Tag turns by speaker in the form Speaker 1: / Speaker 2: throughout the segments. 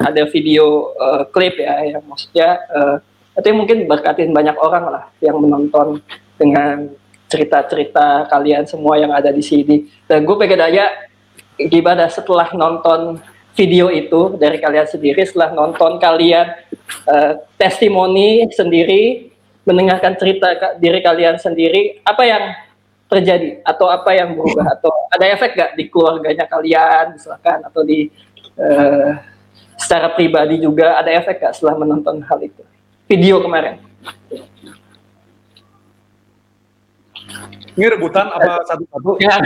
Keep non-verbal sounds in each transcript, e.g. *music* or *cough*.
Speaker 1: ada video uh, klip ya yang maksudnya uh, itu mungkin berkatin banyak orang lah yang menonton dengan cerita-cerita kalian semua yang ada di sini. Dan gue pengen aja gimana setelah nonton video itu dari kalian sendiri setelah nonton kalian uh, testimoni sendiri mendengarkan cerita diri kalian sendiri apa yang terjadi atau apa yang berubah? Atau ada efek gak di keluarganya kalian misalkan atau di uh, secara pribadi juga ada efek gak setelah menonton hal itu? Video kemarin.
Speaker 2: Ini rebutan apa satu-satu?
Speaker 1: Ya,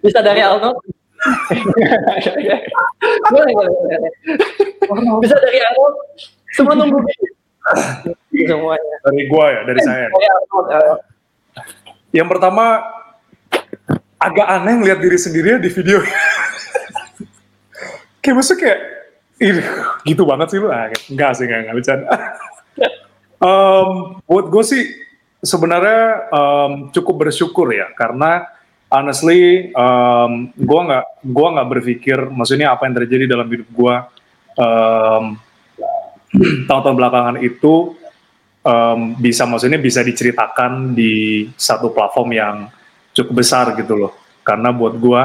Speaker 1: bisa dari Alno boleh, boleh, boleh. bisa dari Alno semua nunggu.
Speaker 2: Semuanya. Dari gua ya dari saya. Uh, yang pertama agak aneh ngeliat diri sendiri di video. kayak maksudnya kayak Ih, gitu banget sih lu. Ah, enggak sih, enggak, enggak bercanda. *laughs* um, buat gue sih sebenarnya um, cukup bersyukur ya karena honestly um, gue nggak gua nggak berpikir maksudnya apa yang terjadi dalam hidup gue um, *clears throat* tahun-tahun belakangan itu um, bisa maksudnya bisa diceritakan di satu platform yang cukup besar gitu loh karena buat gue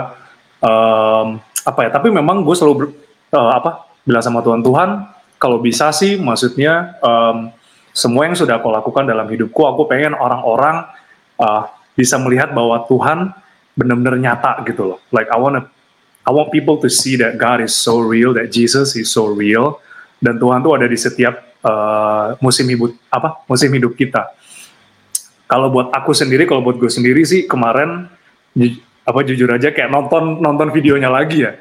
Speaker 2: um, apa ya tapi memang gue selalu ber, uh, apa bilang sama Tuhan Tuhan kalau bisa sih maksudnya um, semua yang sudah aku lakukan dalam hidupku aku pengen orang-orang uh, bisa melihat bahwa Tuhan benar-benar nyata gitu loh like I want I want people to see that God is so real that Jesus is so real dan Tuhan tuh ada di setiap uh, musim hidup apa musim hidup kita. Kalau buat aku sendiri, kalau buat gue sendiri sih kemarin apa jujur aja kayak nonton nonton videonya lagi ya.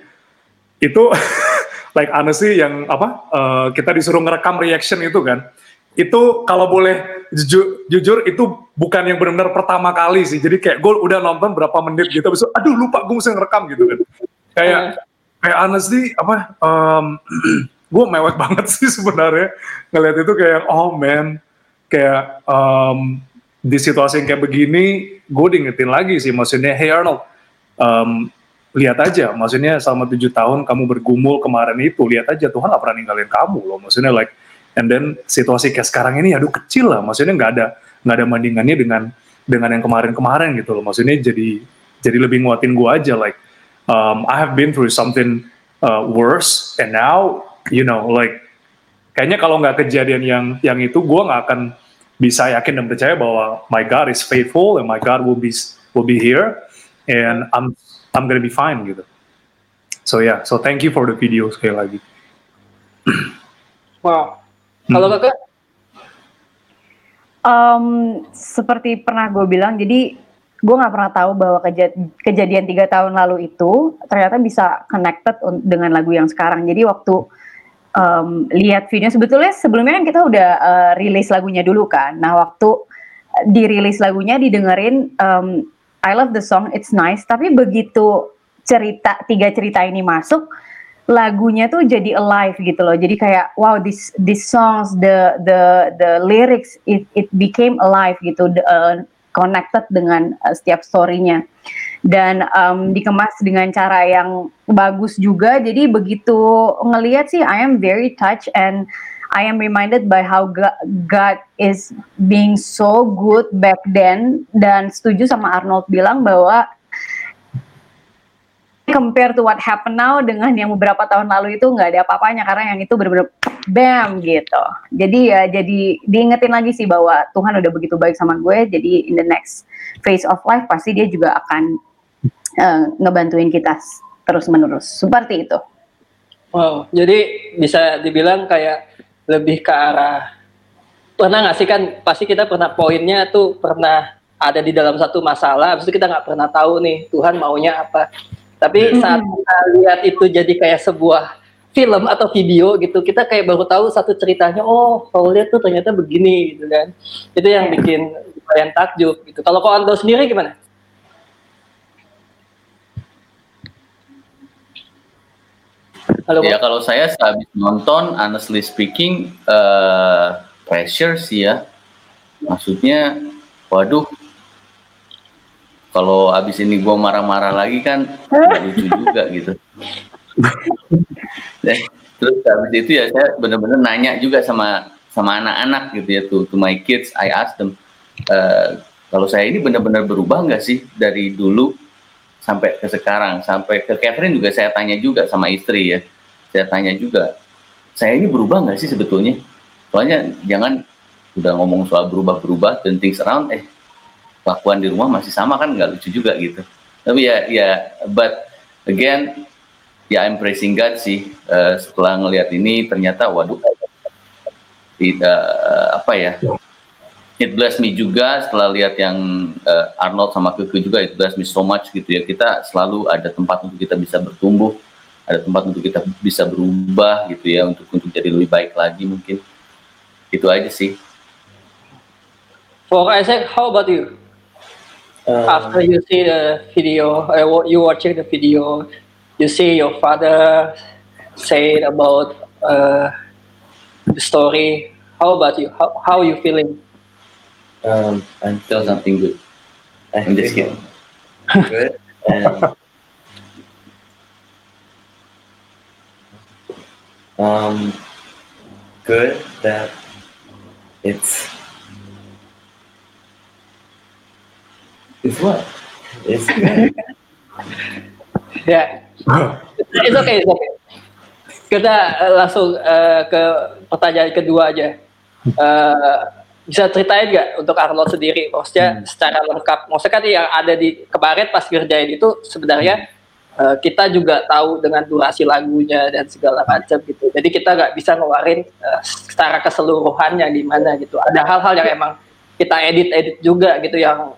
Speaker 2: Itu *laughs* like honestly yang apa uh, kita disuruh ngerekam reaction itu kan. Itu kalau boleh jujur, jujur itu bukan yang benar-benar pertama kali sih. Jadi kayak gue udah nonton berapa menit gitu, besok aduh lupa gue mesti ngerekam gitu kan. Kayak kayak honestly apa um, *clears throat* gue mewek banget *laughs* sih sebenarnya ngeliat itu kayak oh man kayak um, di situasi yang kayak begini gue diingetin lagi sih maksudnya hey Arnold um, lihat aja maksudnya selama tujuh tahun kamu bergumul kemarin itu lihat aja Tuhan gak pernah ninggalin kamu loh. Maksudnya like and then situasi kayak sekarang ini aduh kecil lah. Maksudnya nggak ada nggak ada bandingannya dengan dengan yang kemarin-kemarin gitu loh. Maksudnya jadi jadi lebih nguatin gue aja like um, I have been through something uh, worse and now you know like kayaknya kalau nggak kejadian yang yang itu gue nggak akan bisa yakin dan percaya bahwa my God is faithful and my God will be will be here. And I'm I'm gonna be fine gitu. So yeah, so thank you for the video sekali lagi.
Speaker 1: wow. Kalau hmm. kakak?
Speaker 3: Um, seperti pernah gue bilang, jadi gue nggak pernah tahu bahwa kej kejadian tiga tahun lalu itu ternyata bisa connected dengan lagu yang sekarang. Jadi waktu um, lihat video sebetulnya sebelumnya kan kita udah uh, rilis lagunya dulu kan. Nah waktu dirilis lagunya didengerin um, I love the song it's nice tapi begitu cerita tiga cerita ini masuk lagunya tuh jadi alive gitu loh. Jadi kayak wow this this songs the the the lyrics it it became alive gitu the, uh, connected dengan uh, setiap storynya dan um, dikemas dengan cara yang bagus juga. Jadi begitu ngelihat sih, I am very touched and I am reminded by how God is being so good back then. Dan setuju sama Arnold bilang bahwa compare to what happened now dengan yang beberapa tahun lalu itu nggak ada apa-apanya karena yang itu benar-benar bam gitu. Jadi ya jadi diingetin lagi sih bahwa Tuhan udah begitu baik sama gue. Jadi in the next phase of life pasti dia juga akan uh, ngebantuin kita terus menerus seperti itu.
Speaker 1: Wow, jadi bisa dibilang kayak lebih ke arah pernah nggak sih kan pasti kita pernah poinnya tuh pernah ada di dalam satu masalah, habis itu kita nggak pernah tahu nih Tuhan maunya apa. Tapi saat kita lihat itu jadi kayak sebuah film atau video gitu, kita kayak baru tahu satu ceritanya, oh kalau lihat tuh ternyata begini gitu kan. Itu yang bikin lumayan takjub gitu. Kalau kau Ando sendiri gimana?
Speaker 4: Halo, ya kalau saya habis nonton, honestly speaking, uh, pressure sih ya. Maksudnya, waduh, kalau habis ini gue marah-marah lagi kan *laughs* lucu juga gitu. *laughs* terus habis itu ya saya benar-benar nanya juga sama sama anak-anak gitu ya tuh to my kids I ask them uh, kalau saya ini benar-benar berubah nggak sih dari dulu sampai ke sekarang. Sampai ke Catherine juga saya tanya juga sama istri ya. Saya tanya juga saya ini berubah nggak sih sebetulnya? Soalnya jangan udah ngomong soal berubah-berubah dan things around eh kelakuan di rumah masih sama kan? Nggak lucu juga gitu. Tapi ya ya but again ya I'm praising God sih. Uh, setelah ngelihat ini ternyata waduh tidak uh, apa ya it bless me juga setelah lihat yang uh, Arnold sama Keke juga it bless me so much gitu ya kita selalu ada tempat untuk kita bisa bertumbuh ada tempat untuk kita bisa berubah gitu ya untuk untuk jadi lebih baik lagi mungkin itu aja sih.
Speaker 1: For Isaac, how about you? Um, After you see the video, uh, you watching the video, you see your father say about uh, the story. How about you? How how you feeling?
Speaker 5: Um, I
Speaker 4: feel something good.
Speaker 5: I am just kidding. Good. And um, good that it's it's what it's good. *laughs*
Speaker 1: yeah it's okay it's okay kita uh, langsung uh, ke pertanyaan kedua aja uh, bisa ceritain nggak untuk Arnold sendiri maksudnya hmm. secara lengkap maksudnya kan yang ada di kemarin pas ngerjain itu sebenarnya uh, kita juga tahu dengan durasi lagunya dan segala macam gitu. Jadi kita nggak bisa ngeluarin uh, secara keseluruhannya gimana gitu. Ada hal-hal yang emang kita edit-edit juga gitu yang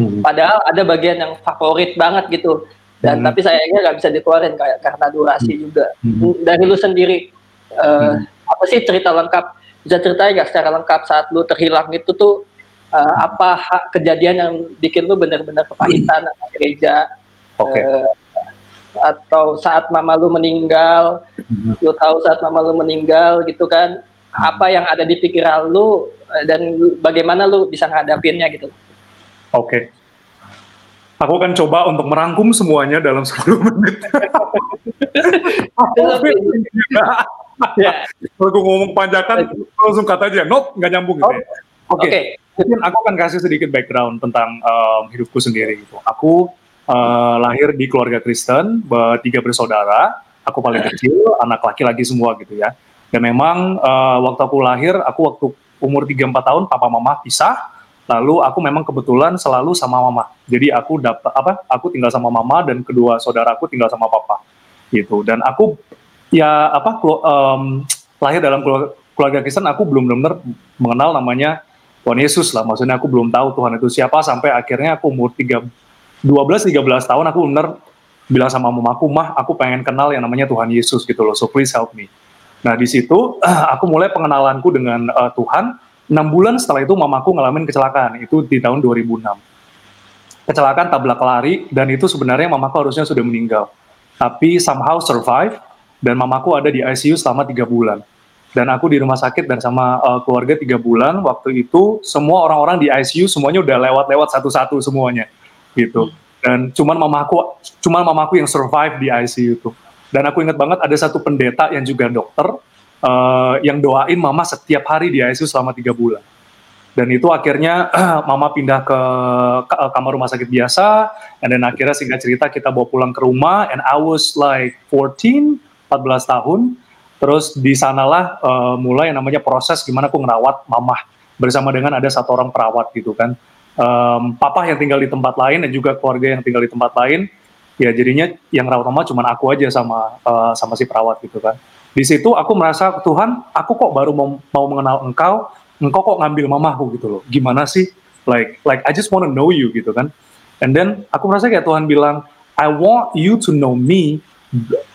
Speaker 1: hmm. padahal ada bagian yang favorit banget gitu. Dan hmm. tapi sayangnya nggak bisa dikeluarin kayak karena durasi hmm. juga. Hmm. Dari lu sendiri uh, hmm. apa sih cerita lengkap? Bisa ceritain nggak secara lengkap saat lu terhilang itu tuh uh, apa kejadian yang bikin lu benar-benar kepahitan sama gereja?
Speaker 2: Okay. Uh,
Speaker 1: atau saat mama lu meninggal, mm-hmm. lu tahu saat mama lu meninggal gitu kan, apa yang ada di pikiran lu eh, dan bagaimana lu bisa ngadapinnya gitu.
Speaker 2: Oke. Okay. Aku akan coba untuk merangkum semuanya dalam 10 menit. *laughs* *laughs* ya. Kalau gue ngomong panjakan, langsung kata aja, nope, nggak nyambung gitu ya. Oke, okay. okay. aku akan kasih sedikit background tentang um, hidupku sendiri gitu. Aku uh, lahir di keluarga Kristen, tiga bersaudara, aku paling *laughs* kecil, anak laki-laki semua gitu ya. Dan memang uh, waktu aku lahir, aku waktu umur 3-4 tahun, papa mama pisah, lalu aku memang kebetulan selalu sama mama. Jadi aku dapat apa? Aku tinggal sama mama dan kedua saudaraku tinggal sama papa, gitu. Dan aku ya apa? Um, lahir dalam keluarga, Kristen, aku belum benar mengenal namanya Tuhan Yesus lah. Maksudnya aku belum tahu Tuhan itu siapa sampai akhirnya aku umur 3 12-13 tahun aku bener bilang sama mamaku, mah aku pengen kenal yang namanya Tuhan Yesus gitu loh, so please help me. Nah di situ *clears throat* aku mulai pengenalanku dengan uh, Tuhan. 6 bulan setelah itu mamaku ngalamin kecelakaan, itu di tahun 2006. Kecelakaan tabrak lari, dan itu sebenarnya mamaku harusnya sudah meninggal. Tapi somehow survive, dan mamaku ada di ICU selama tiga bulan. Dan aku di rumah sakit dan sama uh, keluarga tiga bulan, waktu itu semua orang-orang di ICU semuanya udah lewat-lewat satu-satu semuanya gitu. Dan cuman mamaku, cuman mamaku yang survive di ICU itu. Dan aku ingat banget ada satu pendeta yang juga dokter uh, yang doain mama setiap hari di ICU selama tiga bulan. Dan itu akhirnya *clears throat* mama pindah ke, uh, kamar rumah sakit biasa, dan akhirnya singkat cerita kita bawa pulang ke rumah, and I was like 14, 14 tahun. Terus di sanalah uh, mulai yang namanya proses gimana aku ngerawat mama bersama dengan ada satu orang perawat gitu kan. Um, papa yang tinggal di tempat lain dan juga keluarga yang tinggal di tempat lain ya jadinya yang rawat mama cuma aku aja sama uh, sama si perawat gitu kan. Di situ aku merasa Tuhan aku kok baru mau, mau mengenal engkau engkau kok ngambil mamaku gitu loh. Gimana sih? Like like I just want to know you gitu kan. And then aku merasa kayak Tuhan bilang I want you to know me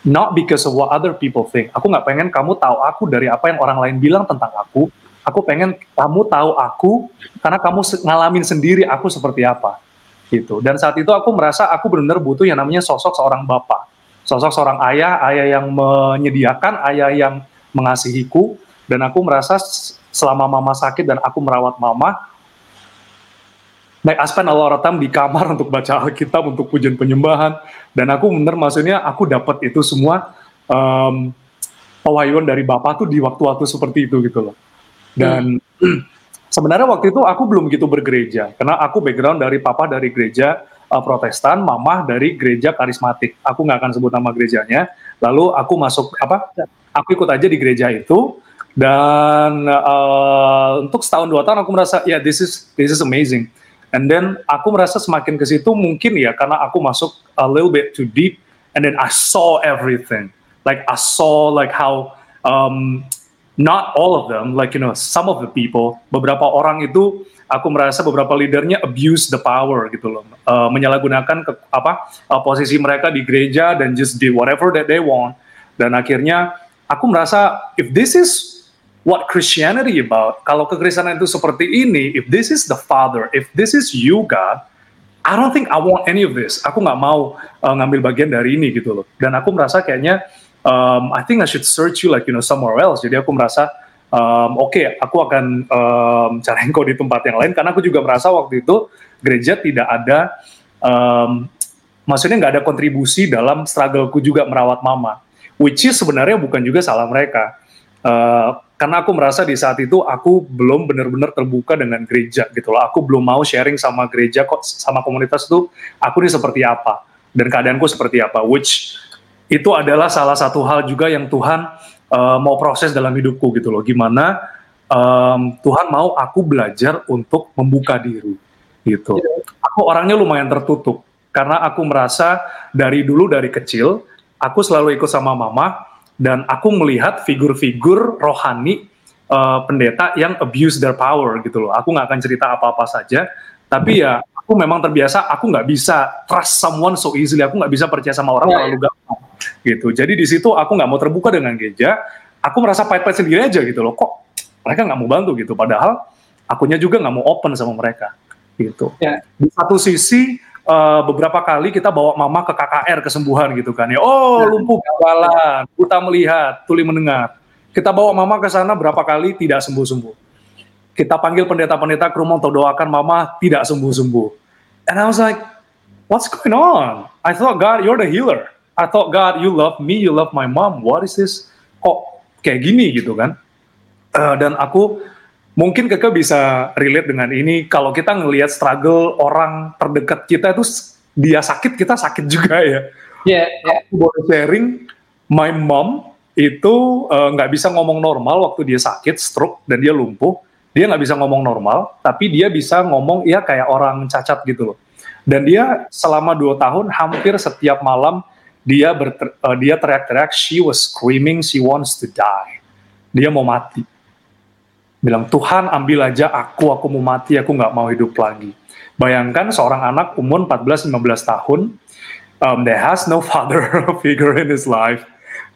Speaker 2: not because of what other people think aku nggak pengen kamu tahu aku dari apa yang orang lain bilang tentang aku Aku pengen kamu tahu aku karena kamu ngalamin sendiri aku seperti apa gitu. Dan saat itu aku merasa aku benar-benar butuh yang namanya sosok seorang bapak, sosok seorang ayah, ayah yang menyediakan, ayah yang mengasihiku. Dan aku merasa selama mama sakit dan aku merawat mama, like I spend a lot of time di kamar *laughs* untuk baca Alkitab untuk pujian penyembahan dan aku bener maksudnya aku dapat itu semua um, pewahyuan dari Bapak tuh di waktu-waktu seperti itu gitu loh dan *clears throat* sebenarnya waktu itu aku belum gitu bergereja karena aku background dari papa dari gereja uh, Protestan, mamah dari gereja karismatik. Aku nggak akan sebut nama gerejanya. Lalu aku masuk apa? Aku ikut aja di gereja itu dan uh, untuk setahun dua tahun aku merasa ya yeah, this is this is amazing. And then aku merasa semakin ke situ mungkin ya karena aku masuk a little bit too deep and then I saw everything. Like I saw like how um, not all of them, like you know, some of the people, beberapa orang itu aku merasa beberapa leadernya abuse the power gitu loh, uh, menyalahgunakan ke, apa uh, posisi mereka di gereja dan just do whatever that they want. Dan akhirnya aku merasa if this is what Christianity about. Kalau kekristenan itu seperti ini, if this is the Father, if this is you God, I don't think I want any of this. Aku nggak mau uh, ngambil bagian dari ini gitu loh. Dan aku merasa kayaknya um, I think I should search you like you know somewhere else. Jadi aku merasa um, oke, okay, aku akan um, *laughs* cari engkau di tempat yang lain karena aku juga merasa waktu itu gereja tidak ada um, maksudnya nggak ada kontribusi dalam struggleku juga merawat mama, which is sebenarnya bukan juga salah mereka. Uh, karena aku merasa di saat itu aku belum benar-benar terbuka dengan gereja gitu loh. Aku belum mau sharing sama gereja kok sama komunitas itu aku ini seperti apa dan keadaanku seperti apa which itu adalah salah satu hal juga yang Tuhan uh, mau proses dalam hidupku gitu loh. Gimana um, Tuhan mau aku belajar untuk membuka diri gitu. Aku orangnya lumayan tertutup karena aku merasa dari dulu dari kecil aku selalu ikut sama mama dan aku melihat figur-figur rohani uh, pendeta yang abuse their power gitu loh. Aku nggak akan cerita apa-apa saja, tapi ya aku memang terbiasa aku nggak bisa trust someone so easily. Aku nggak bisa percaya sama orang terlalu gampang gitu. Jadi di situ aku nggak mau terbuka dengan gereja. Aku merasa pahit-pahit sendiri aja gitu loh. Kok mereka nggak mau bantu gitu. Padahal akunya juga nggak mau open sama mereka gitu. Ya. Di satu sisi uh, beberapa kali kita bawa mama ke KKR kesembuhan gitu kan ya. Oh, ya. lumpuh jalan, buta melihat, tuli mendengar. Kita bawa mama ke sana berapa kali tidak sembuh-sembuh. Kita panggil pendeta-pendeta ke rumah untuk doakan mama tidak sembuh-sembuh. And I was like, what's going on? I thought God, you're the healer. I thought God, you love me, you love my mom. What is this? Kok kayak gini gitu kan? Uh, dan aku mungkin Keke bisa relate dengan ini kalau kita ngelihat struggle orang terdekat kita itu dia sakit kita sakit juga ya. Iya. Yeah, yeah. Aku boleh sharing my mom itu eh, nggak uh, bisa ngomong normal waktu dia sakit stroke dan dia lumpuh. Dia nggak bisa ngomong normal, tapi dia bisa ngomong ya kayak orang cacat gitu loh. Dan dia selama dua tahun hampir setiap malam dia ber, uh, dia teriak-teriak, she was screaming, she wants to die. Dia mau mati bilang Tuhan ambil aja aku, aku mau mati, aku nggak mau hidup lagi. Bayangkan seorang anak umur 14-15 tahun, um, that has no father *laughs* figure in his life,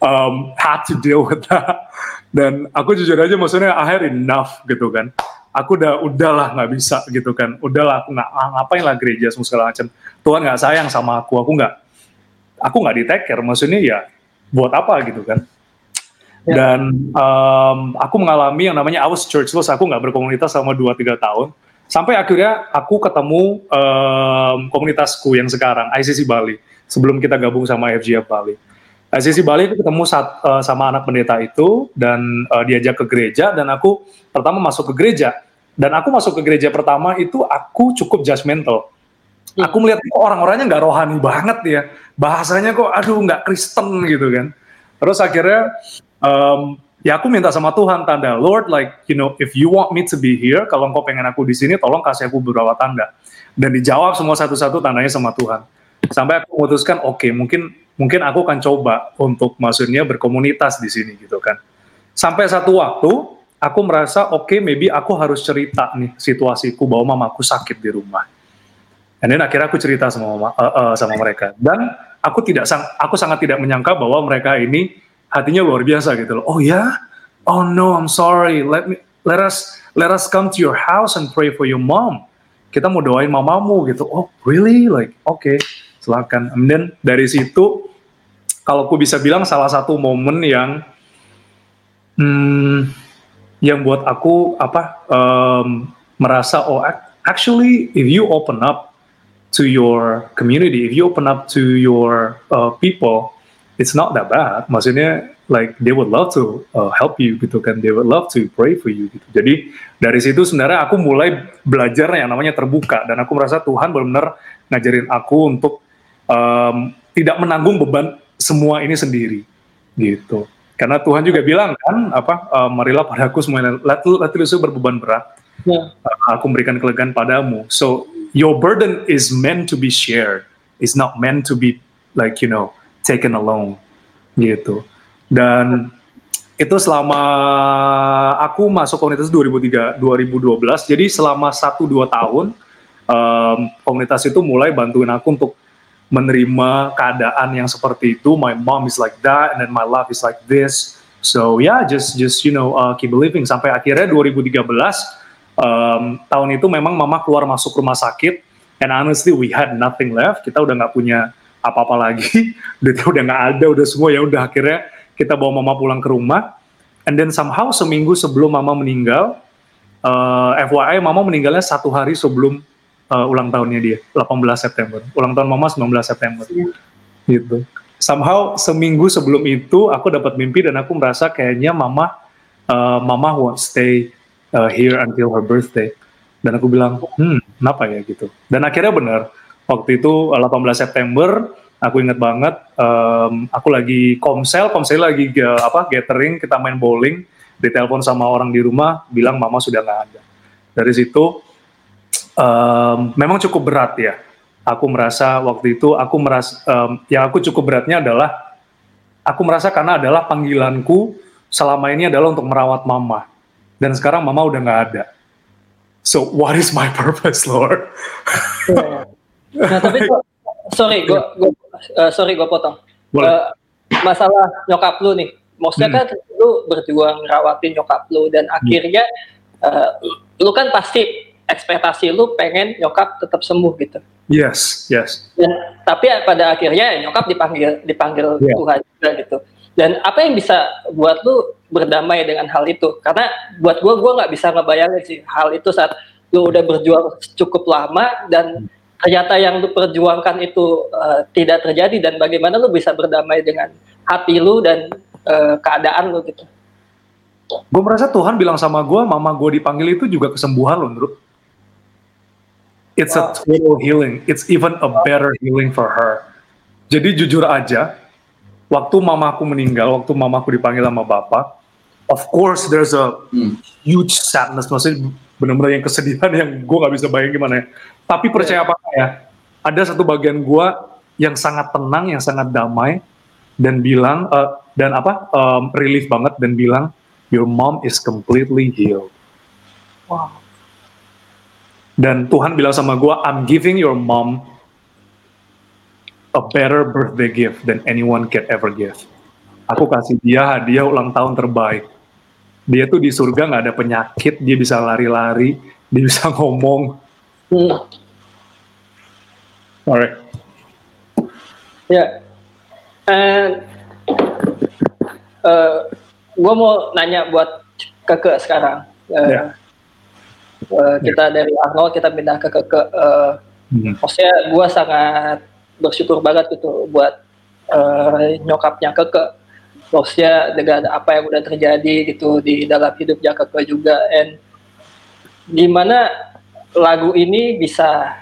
Speaker 2: um, had to deal with that. Dan aku jujur aja maksudnya had enough gitu kan. Aku udah udahlah nggak bisa gitu kan. Udahlah aku nggak ah, ngapain lah gereja semua segala macam. Tuhan nggak sayang sama aku. Aku nggak aku nggak di take care. Maksudnya ya buat apa gitu kan. Ya. Dan um, aku mengalami yang namanya I was churchless, aku nggak berkomunitas selama 2-3 tahun. Sampai akhirnya aku ketemu um, komunitasku yang sekarang, ICC Bali, sebelum kita gabung sama FGF Bali. ICC Bali aku ketemu saat, uh, sama anak pendeta itu, dan uh, diajak ke gereja, dan aku pertama masuk ke gereja. Dan aku masuk ke gereja pertama itu aku cukup judgmental. Hmm. Aku melihat kok orang-orangnya nggak rohani banget ya, bahasanya kok aduh nggak Kristen gitu kan. Terus akhirnya um, ya aku minta sama Tuhan tanda Lord like you know if you want me to be here kalau engkau pengen aku di sini tolong kasih aku beberapa tanda. Dan dijawab semua satu-satu tandanya sama Tuhan. Sampai aku memutuskan oke okay, mungkin mungkin aku akan coba untuk maksudnya berkomunitas di sini gitu kan. Sampai satu waktu aku merasa oke okay, maybe aku harus cerita nih situasiku bahwa mamaku sakit di rumah. Dan then akhirnya aku cerita sama mama, uh, uh, sama mereka. Dan aku tidak sang aku sangat tidak menyangka bahwa mereka ini hatinya luar biasa gitu loh. Oh ya, oh no, I'm sorry. Let me let us let us come to your house and pray for your mom. Kita mau doain mamamu gitu. Oh really? Like oke, okay, silakan. And then dari situ, kalau aku bisa bilang salah satu momen yang hmm, yang buat aku apa um, merasa oh actually if you open up to your community, if you open up to your uh, people, it's not that bad. Maksudnya like they would love to uh, help you gitu kan, they would love to pray for you gitu. Jadi dari situ sebenarnya aku mulai belajar yang namanya terbuka dan aku merasa Tuhan benar-benar ngajarin aku untuk um, tidak menanggung beban semua ini sendiri gitu. Karena Tuhan juga bilang kan apa uh, marilah padaku semuanya letih lesu berbeban berat. Yeah. Uh, aku memberikan kelegaan padamu. So your burden is meant to be shared. It's not meant to be like you know taken alone gitu. Dan itu selama aku masuk komunitas 2003 2012 jadi selama 1 2 tahun um, komunitas itu mulai bantuin aku untuk menerima keadaan yang seperti itu. My mom is like that, and then my life is like this. So yeah, just just you know uh, keep believing. Sampai akhirnya 2013 um, tahun itu memang mama keluar masuk rumah sakit, and honestly we had nothing left. Kita udah nggak punya apa-apa lagi, *laughs* duitnya udah nggak ada, udah semua ya udah akhirnya kita bawa mama pulang ke rumah. And then somehow seminggu sebelum mama meninggal, uh, FYI mama meninggalnya satu hari sebelum uh, ulang tahunnya dia 18 September. Ulang tahun mama 19 September. Yeah. gitu. Somehow seminggu sebelum itu aku dapat mimpi dan aku merasa kayaknya mama uh, mama won't stay uh, here until her birthday. Dan aku bilang hmm kenapa ya? Gitu. Dan akhirnya benar waktu itu 18 September aku ingat banget um, aku lagi komsel komsel lagi uh, apa gathering kita main bowling ditelepon sama orang di rumah bilang mama sudah nggak ada dari situ um, memang cukup berat ya. Aku merasa waktu itu aku merasa um, yang aku cukup beratnya adalah aku merasa karena adalah panggilanku selama ini adalah untuk merawat mama dan sekarang mama udah nggak ada. So what is my *laughs* purpose, Lord?
Speaker 1: Nah tapi sorry, gue uh, sorry gue potong. Uh, masalah nyokap lu nih, maksudnya hmm. kan lu berjuang ngerawatin nyokap lu dan hmm. akhirnya uh, lu kan pasti ekspektasi lu pengen nyokap tetap sembuh gitu.
Speaker 2: Yes, yes.
Speaker 1: Dan tapi pada akhirnya nyokap dipanggil dipanggil yeah. Tuhan juga gitu. Dan apa yang bisa buat lu berdamai dengan hal itu? Karena buat gua gua nggak bisa ngebayangin sih hal itu saat lu udah berjuang cukup lama dan ternyata yang lu perjuangkan itu uh, tidak terjadi dan bagaimana lu bisa berdamai dengan hati lu dan uh, keadaan lu gitu.
Speaker 2: Gue merasa Tuhan bilang sama gue, mama gue dipanggil itu juga kesembuhan loh menurut it's a total healing. It's even a better healing for her. Jadi jujur aja, waktu mamaku meninggal, waktu mamaku dipanggil sama bapak, of course there's a hmm. huge sadness, maksudnya benar-benar yang kesedihan yang gue nggak bisa bayangin gimana ya. Tapi percaya apa ya, ada satu bagian gue yang sangat tenang, yang sangat damai, dan bilang uh, dan apa um, relief banget dan bilang your mom is completely healed. Wow. Dan Tuhan bilang sama gue, I'm giving your mom a better birthday gift than anyone can ever give. Aku kasih dia hadiah ulang tahun terbaik. Dia tuh di surga nggak ada penyakit, dia bisa lari-lari, dia bisa *laughs* ngomong. Hmm. Alright.
Speaker 1: Ya, yeah. uh, gue mau nanya buat keke sekarang. Uh, yeah Uh, kita dari Arnold kita pindah ke ke, ke uh, hmm. maksudnya gue sangat bersyukur banget gitu buat uh, nyokapnya keke maksudnya dengan apa yang udah terjadi gitu di dalam hidupnya keke juga and gimana lagu ini bisa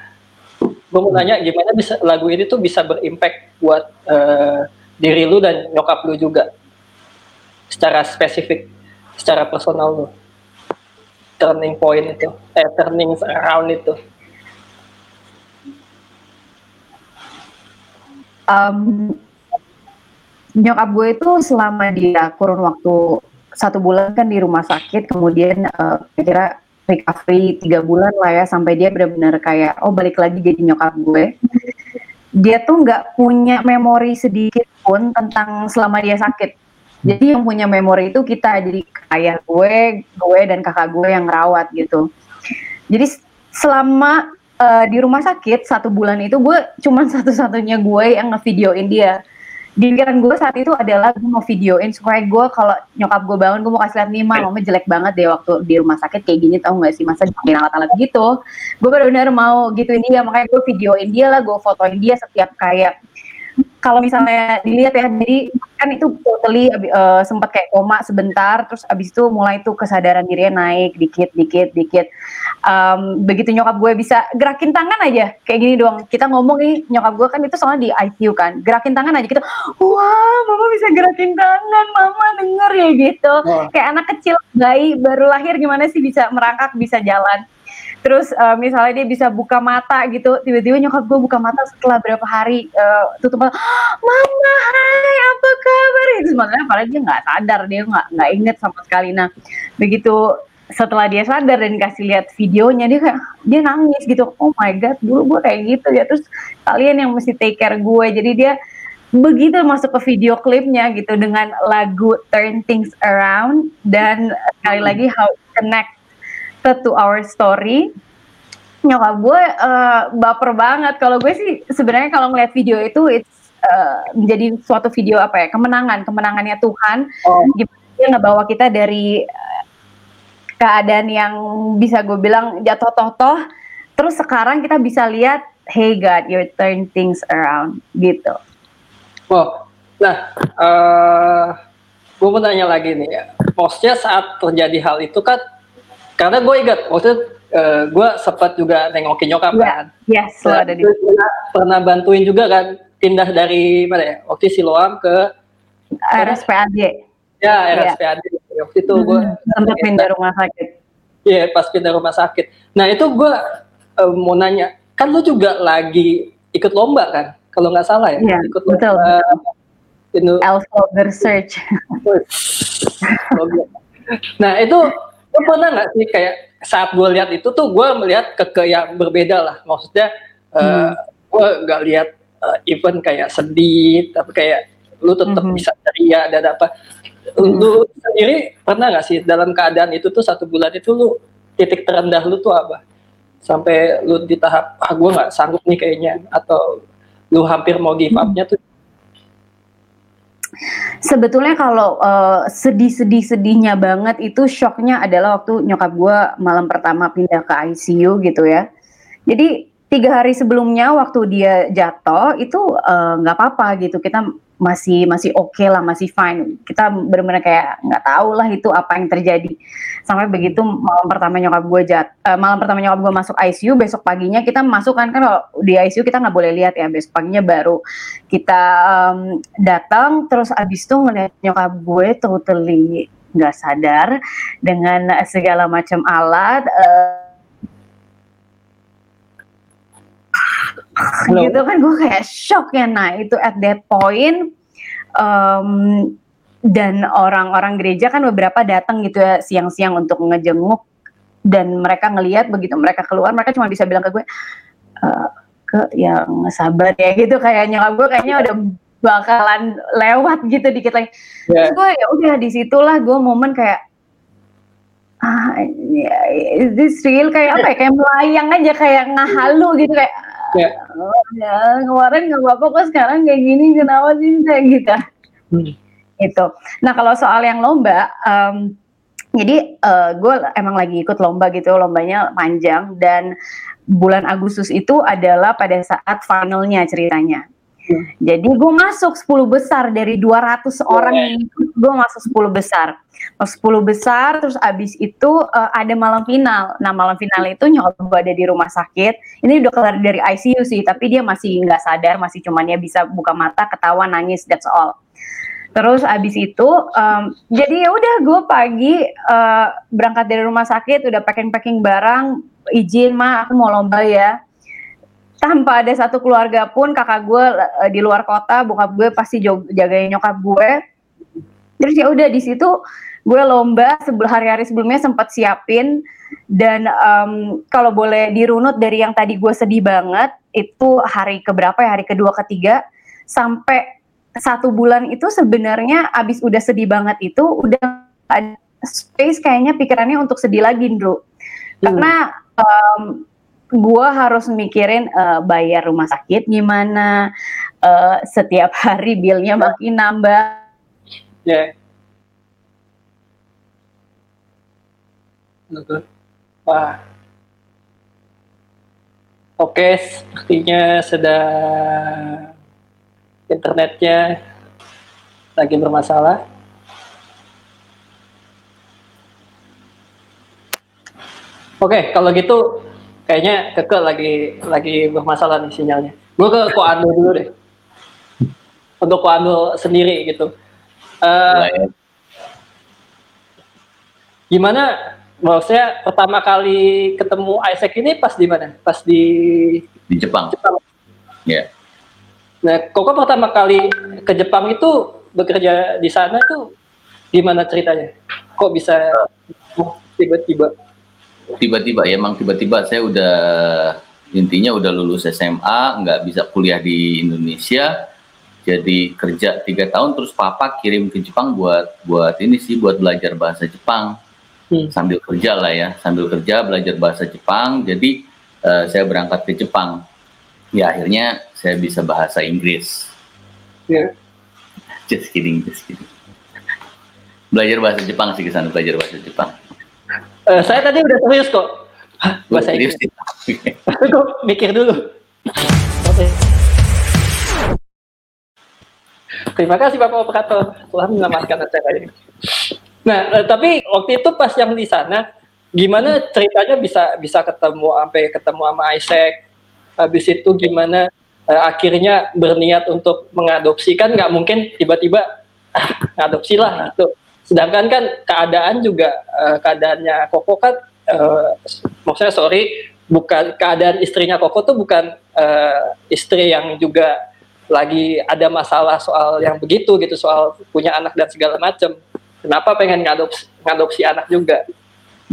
Speaker 1: gue mau nanya gimana bisa lagu ini tuh bisa berimpact buat uh, diri lu dan nyokap lu juga? Secara spesifik secara personal lu. Turning point itu eh turning around itu.
Speaker 3: Um, nyokap gue itu selama dia kurun waktu satu bulan kan di rumah sakit kemudian uh, kira recovery tiga bulan lah ya sampai dia benar-benar kayak oh balik lagi jadi nyokap gue dia tuh nggak punya memori sedikit pun tentang selama dia sakit jadi yang punya memori itu kita, jadi ayah gue, gue dan kakak gue yang rawat gitu. Jadi selama uh, di rumah sakit satu bulan itu gue cuma *laughs* satu-satunya gue yang ngevideoin dia. Di pikiran gue saat itu adalah gue mau videoin supaya gue kalau nyokap gue bangun gue mau kasih lihat nih ma mama jelek banget deh waktu di rumah sakit kayak gini tau gak sih? Masa dipakein alat-alat gitu. Gue benar-benar mau gituin dia makanya gue videoin dia lah gue fotoin dia setiap kayak kalau misalnya dilihat ya jadi kan itu totally uh, sempat kayak koma sebentar terus abis itu mulai tuh kesadaran dirinya naik dikit dikit dikit. Um, begitu nyokap gue bisa gerakin tangan aja kayak gini doang. Kita ngomong nih nyokap gue kan itu soalnya di ICU kan gerakin tangan aja. Gitu wah mama bisa gerakin tangan mama denger ya gitu. Oh. kayak anak kecil bayi baru lahir gimana sih bisa merangkak bisa jalan terus uh, misalnya dia bisa buka mata gitu tiba-tiba nyokap gue buka mata setelah berapa hari uh, tutup mata mama hai apa kabar? Itu sebenarnya padahal dia nggak sadar dia nggak nggak inget sama sekali. Nah begitu setelah dia sadar dan kasih lihat videonya dia kayak dia nangis gitu. Oh my god dulu gue kayak gitu ya. Terus kalian yang mesti take care gue jadi dia begitu masuk ke video klipnya gitu dengan lagu Turn Things Around dan sekali lagi how connect to our story. Nyokap gue uh, baper banget. Kalau gue sih sebenarnya kalau ngeliat video itu it's uh, menjadi suatu video apa ya kemenangan. Kemenangannya Tuhan. Oh. gimana dia ngebawa kita dari uh, keadaan yang bisa gue bilang jatuh toh terus sekarang kita bisa lihat hey God you turn things around gitu.
Speaker 1: Oh nah uh, gue mau tanya lagi nih ya. Maksudnya saat terjadi hal itu kan karena gue ingat waktu itu uh, eh, gue sempat juga nengokin nyokap yeah. kan.
Speaker 3: Yes, lo ada di
Speaker 1: pernah, pernah bantuin juga kan pindah dari mana ya? Waktu Siloam ke
Speaker 3: RSPAD.
Speaker 1: Ya, RSPAD. Yeah. Waktu itu gue
Speaker 3: hmm, sempat pindah rumah sakit.
Speaker 1: Iya, yeah, pas pindah rumah sakit. Nah, itu gue uh, mau nanya, kan lu juga lagi ikut lomba kan? Kalau nggak salah ya,
Speaker 3: yeah, ikut lomba. Betul. Uh, Elfo Search.
Speaker 1: nah, itu Lu pernah nggak sih kayak saat gue lihat itu tuh gue melihat ke, ke yang berbeda lah. Maksudnya uh, hmm. gue nggak lihat uh, event kayak sedih, tapi kayak lu tetap hmm. bisa ceria dan apa. Hmm. Lu sendiri pernah nggak sih dalam keadaan itu tuh satu bulan itu lu titik terendah lu tuh apa? Sampai lu di tahap ah gue nggak sanggup nih kayaknya atau lu hampir mau give up-nya tuh
Speaker 3: Sebetulnya kalau uh, sedih-sedih-sedihnya banget itu shocknya adalah waktu nyokap gue malam pertama pindah ke ICU gitu ya. Jadi tiga hari sebelumnya waktu dia jatuh itu eh, nggak uh, apa-apa gitu kita masih masih oke okay lah masih fine. Kita benar-benar kayak nggak tahu lah itu apa yang terjadi. Sampai begitu malam pertama nyokap gue jat uh, malam pertama nyokap gue masuk ICU besok paginya kita masuk kan kan kalau di ICU kita nggak boleh lihat ya besok paginya baru kita um, datang. Terus abis itu ngeliat nyokap gue totally nggak sadar dengan segala macam alat uh, gitu kan gue kayak shock ya nah itu at that point um, dan orang-orang gereja kan beberapa datang gitu ya siang-siang untuk ngejenguk dan mereka ngelihat begitu mereka keluar mereka cuma bisa bilang ke gue e, ke yang sabar ya gitu kayak nyokap gue kayaknya udah bakalan lewat gitu dikit lagi. Yeah. terus gue ya udah di situlah gue momen kayak ah is this real? Kayak apa ya kayak melayang aja kayak ngahalu gitu kayak ya. Ya kemarin nggak apa-apa kok sekarang kayak gini kenapa sih kayak gitu hmm. itu nah kalau soal yang lomba um, jadi uh, gue emang lagi ikut lomba gitu lombanya panjang dan bulan Agustus itu adalah pada saat finalnya ceritanya. Jadi gue masuk 10 besar dari 200 orang ini, gue masuk 10 besar. Masuk 10 besar, terus abis itu uh, ada malam final. Nah malam final itu nyokap gue ada di rumah sakit. Ini udah keluar dari ICU sih, tapi dia masih nggak sadar, masih cuman ya bisa buka mata, ketawa, nangis, that's all. Terus abis itu, um, jadi ya udah gue pagi uh, berangkat dari rumah sakit, udah packing-packing barang, izin mah aku mau lomba ya tanpa ada satu keluarga pun kakak gue uh, di luar kota bokap gue pasti jagain nyokap gue. Terus ya udah di situ gue lomba sebelum hari-hari sebelumnya sempat siapin. Dan um, kalau boleh dirunut dari yang tadi gue sedih banget itu hari keberapa ya? Hari kedua ketiga. Sampai satu bulan itu sebenarnya abis udah sedih banget itu udah ada space kayaknya pikirannya untuk sedih lagi Ndro karena um, gue harus mikirin uh, bayar rumah sakit gimana, uh, setiap *laughs* hari billnya makin nambah.
Speaker 1: Ya. Yeah. Wah. Oke, sepertinya sedang internetnya lagi bermasalah. Oke, kalau gitu kayaknya keke lagi lagi bermasalah nih sinyalnya. Gue ke Koando dulu deh. Untuk Koando sendiri gitu. Uh, gimana maksudnya pertama kali ketemu Isaac ini pas di mana? Pas di
Speaker 4: di Jepang. Jepang. Ya. Yeah.
Speaker 1: Nah, Koko pertama kali ke Jepang itu bekerja di sana tuh gimana ceritanya? Kok bisa tiba-tiba?
Speaker 4: Tiba-tiba ya, emang tiba-tiba saya udah intinya udah lulus SMA, nggak bisa kuliah di Indonesia, jadi kerja tiga tahun terus papa kirim ke Jepang buat buat ini sih buat belajar bahasa Jepang. Hmm. sambil kerja lah ya sambil kerja belajar bahasa Jepang. Jadi uh, saya berangkat ke Jepang. Ya akhirnya saya bisa bahasa Inggris. Yeah. *laughs* just kidding just kidding. Belajar bahasa Jepang sih ke sana belajar bahasa Jepang
Speaker 1: uh, saya tadi udah serius kok bahasa Inggris kok *laughs* mikir dulu Terima kasih Bapak Operator telah menyelamatkan acara ini. Nah, eh, tapi waktu itu pas yang di sana, gimana ceritanya bisa bisa ketemu sampai ketemu sama Isaac? Habis itu gimana eh, akhirnya berniat untuk mengadopsi kan nggak mungkin tiba-tiba ah, ngadopsi lah gitu. Sedangkan kan keadaan juga eh, keadaannya Koko kan eh, maksudnya sorry bukan keadaan istrinya Koko tuh bukan eh, istri yang juga lagi ada masalah soal yang begitu gitu soal punya anak dan segala macam kenapa pengen ngadopsi, ngadopsi anak juga?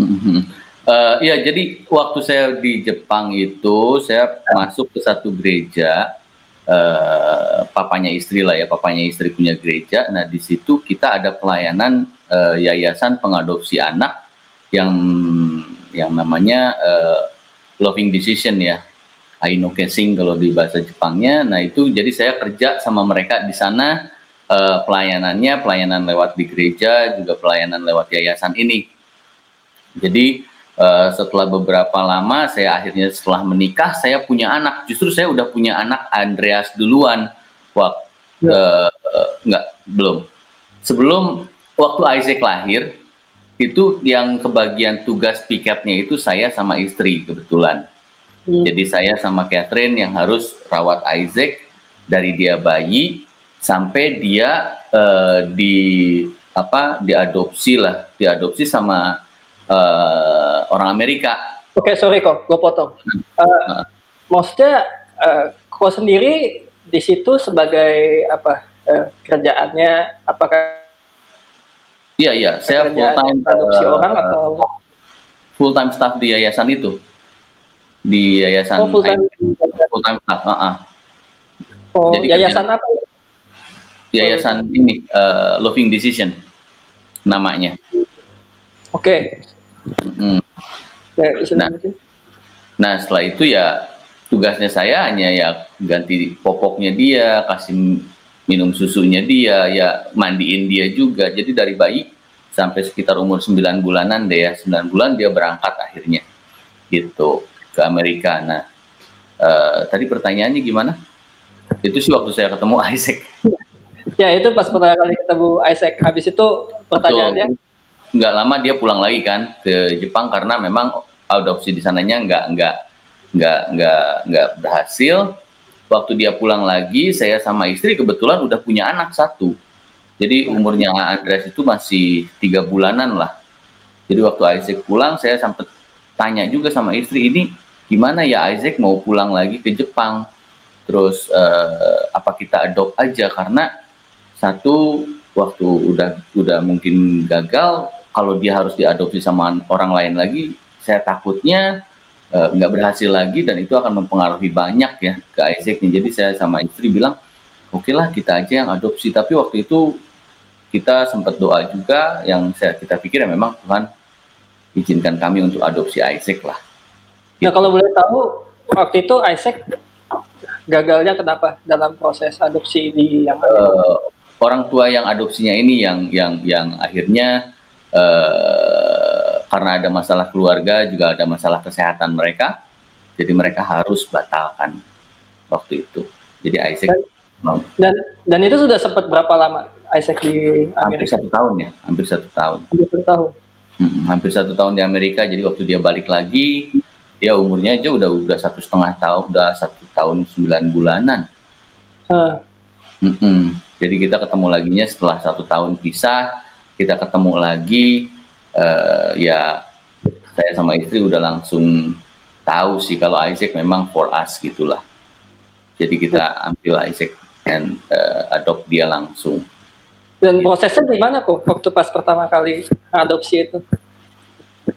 Speaker 4: Mm-hmm. Uh, ya, jadi waktu saya di Jepang itu saya masuk ke satu gereja, uh, papanya istri lah ya, papanya istri punya gereja. Nah di situ kita ada pelayanan uh, yayasan pengadopsi anak yang yang namanya uh, Loving Decision ya, Aino Kesing kalau di bahasa Jepangnya. Nah itu jadi saya kerja sama mereka di sana uh, pelayanannya pelayanan lewat di gereja juga pelayanan lewat yayasan ini. Jadi uh, setelah beberapa lama saya akhirnya setelah menikah saya punya anak. Justru saya udah punya anak Andreas duluan. Waktu ya. uh, uh, enggak belum. Sebelum waktu Isaac lahir itu yang kebagian tugas piketnya itu saya sama istri kebetulan. Hmm. Jadi saya sama Catherine yang harus rawat Isaac dari dia bayi sampai dia uh, di apa diadopsi lah diadopsi sama uh, orang Amerika.
Speaker 1: Oke okay, sorry kok gue potong. Uh, uh. Maksudnya uh, kok sendiri di situ sebagai apa uh, kerjaannya apakah?
Speaker 4: Iya iya saya full time
Speaker 1: adopsi uh, orang atau
Speaker 4: full time staff di yayasan itu di yayasan
Speaker 1: oh, full time
Speaker 4: full time staff. Uh -uh.
Speaker 1: Oh Jadi yayasan kerja, apa?
Speaker 4: yayasan ini uh, Loving Decision namanya.
Speaker 1: Oke. Okay. Hmm.
Speaker 4: Nah, nah setelah itu ya tugasnya saya hanya ya ganti popoknya dia, kasih minum susunya dia, ya mandiin dia juga. Jadi dari bayi sampai sekitar umur 9 bulanan deh ya, 9 bulan dia berangkat akhirnya gitu ke Amerika. Nah, uh, tadi pertanyaannya gimana? Itu sih waktu saya ketemu *laughs* Isaac.
Speaker 1: Ya itu pas pertama kali ketemu Isaac. Habis itu pertanyaannya.
Speaker 4: Nggak lama dia pulang lagi kan ke Jepang karena memang adopsi di sananya nggak nggak nggak nggak nggak berhasil. Waktu dia pulang lagi, saya sama istri kebetulan udah punya anak satu. Jadi umurnya Andreas itu masih tiga bulanan lah. Jadi waktu Isaac pulang, saya sempat tanya juga sama istri ini gimana ya Isaac mau pulang lagi ke Jepang. Terus uh, apa kita adopt aja karena satu waktu udah udah mungkin gagal kalau dia harus diadopsi sama orang lain lagi saya takutnya eh, nggak uh, berhasil lagi dan itu akan mempengaruhi banyak ya ke Isaac jadi saya sama istri bilang oke okay lah kita aja yang adopsi. Tapi waktu itu kita sempat doa juga yang saya kita pikir ya memang Tuhan izinkan kami untuk adopsi Isaac lah.
Speaker 1: Ya kalau boleh tahu waktu itu Isaac gagalnya kenapa dalam proses adopsi di yang
Speaker 4: uh, orang tua yang adopsinya ini yang yang yang akhirnya uh, karena ada masalah keluarga juga ada masalah kesehatan mereka jadi mereka harus batalkan waktu itu jadi Isaac
Speaker 1: dan dan, dan itu sudah sempat berapa lama Isaac di
Speaker 4: Amerika? hampir satu tahun ya hampir satu tahun
Speaker 1: hampir satu tahun
Speaker 4: hmm, hampir satu tahun di Amerika jadi waktu dia balik lagi dia umurnya aja udah udah satu setengah tahun udah satu tahun sembilan bulanan uh. Mm -mm. jadi kita ketemu lagi nya setelah satu tahun pisah kita ketemu lagi uh, ya saya sama istri udah langsung tahu sih kalau Isaac memang for us gitulah. Jadi kita ambil Isaac dan uh, adopt dia langsung.
Speaker 1: Dan prosesnya gimana kok waktu pas pertama kali adopsi itu?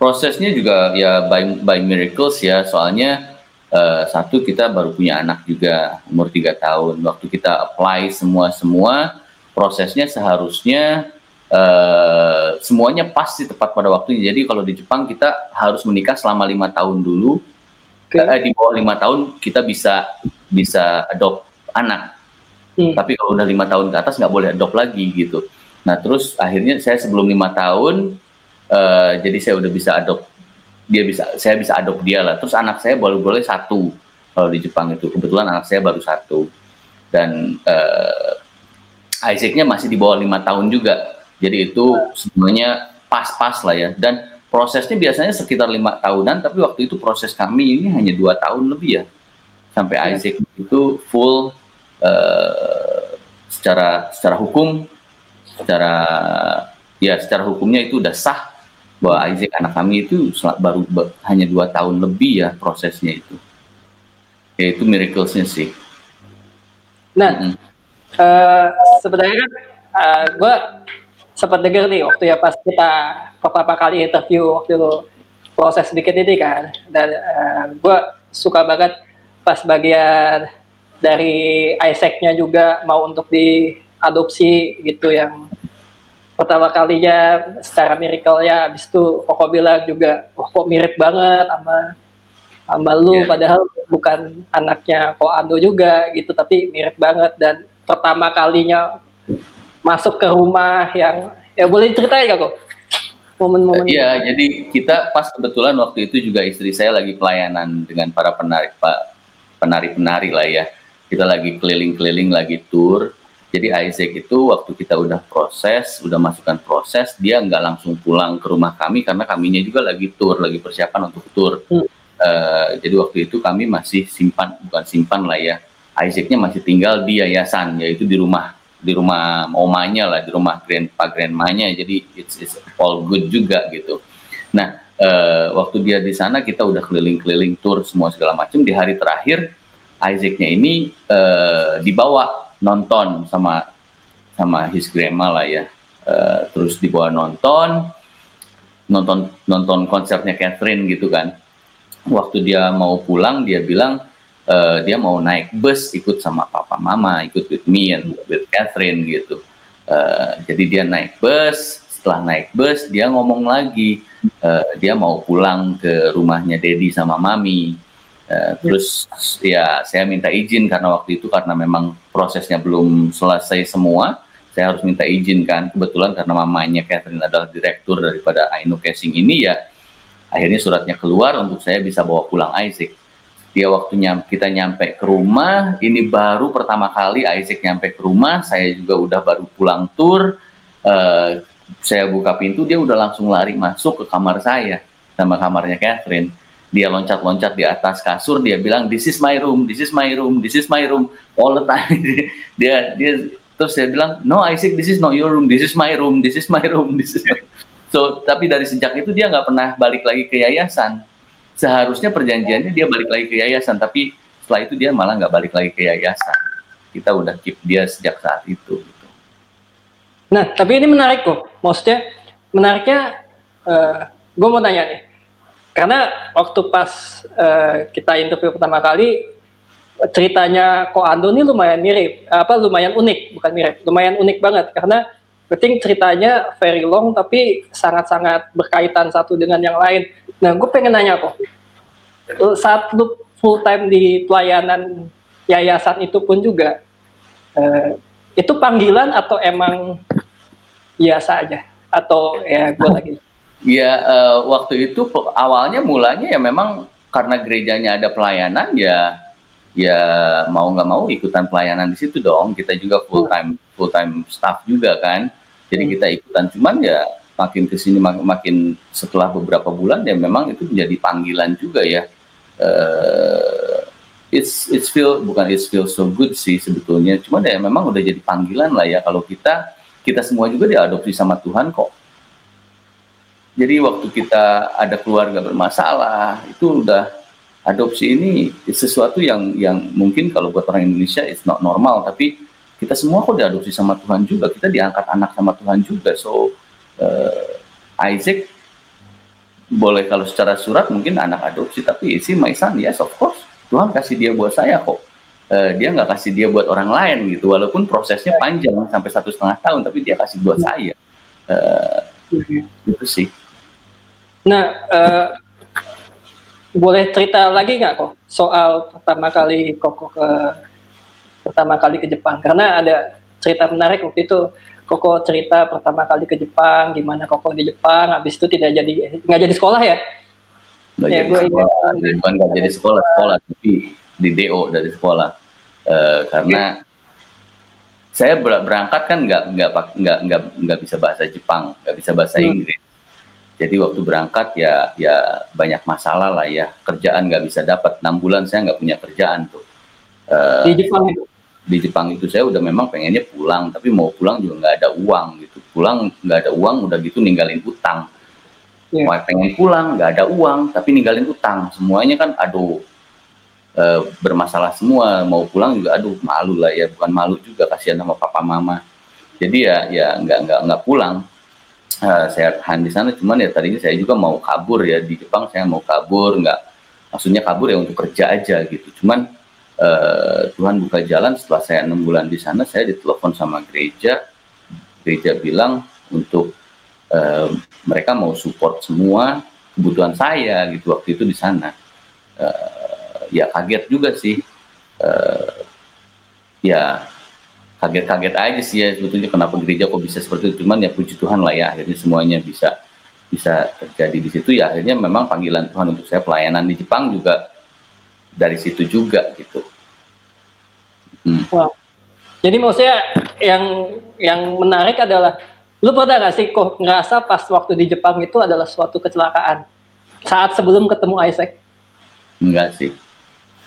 Speaker 4: Prosesnya juga ya by, by miracles ya. Soalnya uh, satu kita baru punya anak juga umur tiga tahun. Waktu kita apply semua semua prosesnya seharusnya uh, semuanya pasti tepat pada waktunya. Jadi kalau di Jepang kita harus menikah selama lima tahun dulu. Okay. eh, di bawah lima tahun kita bisa bisa adopt anak. Hmm. tapi kalau udah lima tahun ke atas nggak boleh adopt lagi gitu. Nah terus akhirnya saya sebelum lima tahun uh, jadi saya udah bisa adopt dia bisa saya bisa adopt dia lah. Terus anak saya boleh boleh satu kalau di Jepang itu. Kebetulan anak saya baru satu. Dan uh, Isaacnya masih di bawah lima tahun juga jadi itu semuanya pas-pas lah ya dan prosesnya biasanya sekitar lima tahunan tapi waktu itu proses kami ini hanya dua tahun lebih ya sampai ya. Isaac itu full uh, secara secara hukum secara ya secara hukumnya itu udah sah bahwa Isaac anak kami itu baru hanya dua tahun lebih ya prosesnya itu ya itu miraclesnya sih
Speaker 1: nah mm -hmm. uh, sebenarnya kan uh, eh, gue sempat dengar nih waktu ya pas kita beberapa kali interview waktu proses bikin ini kan. Dan uh, eh, gue suka banget pas bagian dari Isaac-nya juga mau untuk diadopsi gitu yang pertama kalinya secara miracle ya habis itu Koko bilang juga oh, kok mirip banget sama sama lu. Yeah. padahal bukan anaknya Ko Ando juga gitu tapi mirip banget. Dan pertama kalinya masuk ke rumah yang ya boleh ceritain gak kok momen-momen
Speaker 4: Iya, jadi kita pas kebetulan waktu itu juga istri saya lagi pelayanan dengan para penari pak penari-penari lah ya. Kita lagi keliling-keliling lagi tour jadi Isaac itu waktu kita udah proses, udah masukkan proses, dia nggak langsung pulang ke rumah kami karena kaminya juga lagi tour, lagi persiapan untuk tour. Hmm. Uh, jadi waktu itu kami masih simpan, bukan simpan lah ya, Isaacnya masih tinggal di yayasan, yaitu di rumah di rumah omanya lah, di rumah grandpa grandmanya. Jadi it's, it's all good juga gitu. Nah, uh, waktu dia di sana kita udah keliling-keliling tour semua segala macam. Di hari terakhir Isaacnya ini uh, dibawa nonton sama sama his grandma lah ya uh, terus dibawa nonton nonton nonton konsernya Catherine gitu kan waktu dia mau pulang dia bilang uh, dia mau naik bus ikut sama papa mama ikut with me and with Catherine gitu uh, jadi dia naik bus setelah naik bus dia ngomong lagi uh, dia mau pulang ke rumahnya Dedi sama Mami Uh, terus ya saya minta izin karena waktu itu karena memang prosesnya belum selesai semua, saya harus minta izin kan. Kebetulan karena mamanya Catherine adalah direktur daripada Aino Casing ini ya, akhirnya suratnya keluar untuk saya bisa bawa pulang Isaac. Dia waktu nyam, kita nyampe ke rumah, ini baru pertama kali Isaac nyampe ke rumah, saya juga udah baru pulang tour, uh, saya buka pintu, dia udah langsung lari masuk ke kamar saya sama kamarnya Catherine. Dia loncat-loncat di atas kasur dia bilang this is my room this is my room this is my room all the time. *laughs* Dia dia terus dia bilang no Isaac this is not your room this is my room this is my room this is my... so tapi dari sejak itu dia nggak pernah balik lagi ke yayasan seharusnya perjanjiannya dia balik lagi ke yayasan tapi setelah itu dia malah nggak balik lagi ke yayasan. Kita udah keep dia sejak saat itu gitu.
Speaker 1: nah tapi ini menarik kok. Maksudnya menariknya uh, gue mau tanya nih. Karena waktu pas uh, kita interview pertama kali ceritanya Ko Ando ini lumayan mirip, apa lumayan unik, bukan mirip, lumayan unik banget. Karena penting ceritanya very long tapi sangat-sangat berkaitan satu dengan yang lain. Nah, gue pengen nanya kok, saat lu full time di pelayanan yayasan itu pun juga uh, itu panggilan atau emang biasa aja? Atau ya gue lagi?
Speaker 4: Ya uh, waktu itu awalnya mulanya ya memang karena gerejanya ada pelayanan ya ya mau nggak mau ikutan pelayanan di situ dong. Kita juga full time full time staff juga kan. Jadi hmm. kita ikutan. Cuman ya makin ke sini mak makin setelah beberapa bulan ya memang itu menjadi panggilan juga ya. Uh, it's it's feel bukan it's feel so good sih sebetulnya. Cuman ya memang udah jadi panggilan lah ya. Kalau kita kita semua juga diadopsi sama Tuhan kok. Jadi waktu kita ada keluarga bermasalah itu udah adopsi ini sesuatu yang yang mungkin kalau buat orang Indonesia it's not normal tapi kita semua kok diadopsi sama Tuhan juga kita diangkat anak sama Tuhan juga. So uh, Isaac boleh kalau secara surat mungkin anak adopsi tapi si my son? Yes of course. Tuhan kasih dia buat saya kok. Uh, dia nggak kasih dia buat orang lain gitu walaupun prosesnya panjang sampai satu setengah tahun tapi dia kasih buat saya. Uh, itu sih.
Speaker 1: Nah uh, boleh cerita lagi nggak kok soal pertama kali Koko ke pertama kali ke Jepang? Karena ada cerita menarik waktu itu. Koko cerita pertama kali ke Jepang gimana Koko di Jepang habis itu tidak jadi nggak jadi sekolah ya?
Speaker 4: Nggak ya, jadi gue sekolah. bukan nggak jadi sekolah sekolah tapi di DO dari sekolah. Uh, karena okay. saya berangkat kan nggak nggak nggak nggak nggak bisa bahasa Jepang nggak bisa bahasa hmm. Inggris jadi waktu berangkat ya ya banyak masalah lah ya kerjaan nggak bisa dapat enam bulan saya nggak punya kerjaan tuh.
Speaker 1: Uh, di Jepang itu?
Speaker 4: Di Jepang itu saya udah memang pengennya pulang tapi mau pulang juga nggak ada uang gitu. Pulang nggak ada uang udah gitu ninggalin utang. Yeah. Mau pengen pulang nggak ada uang tapi ninggalin utang semuanya kan aduh uh, bermasalah semua mau pulang juga aduh malu lah ya bukan malu juga kasihan sama papa mama. Jadi ya ya nggak nggak nggak pulang uh, saya tahan di sana cuman ya tadinya saya juga mau kabur ya di Jepang saya mau kabur nggak maksudnya kabur ya untuk kerja aja gitu. Cuman uh, Tuhan buka jalan setelah saya enam bulan di sana saya ditelepon sama gereja. Gereja bilang untuk uh, mereka mau support semua kebutuhan saya gitu waktu itu di sana. Uh, ya kaget juga sih. Uh, ya kaget-kaget aja sih ya sebetulnya kenapa gereja kok bisa seperti itu cuman ya puji Tuhan lah ya akhirnya semuanya bisa bisa terjadi di situ ya akhirnya memang panggilan Tuhan untuk saya pelayanan di Jepang juga dari situ juga gitu.
Speaker 1: Hmm. Wow. Jadi maksudnya yang yang menarik adalah lu pernah gak sih kok ngerasa pas waktu di Jepang itu adalah suatu kecelakaan saat sebelum ketemu Isaac?
Speaker 4: Enggak sih.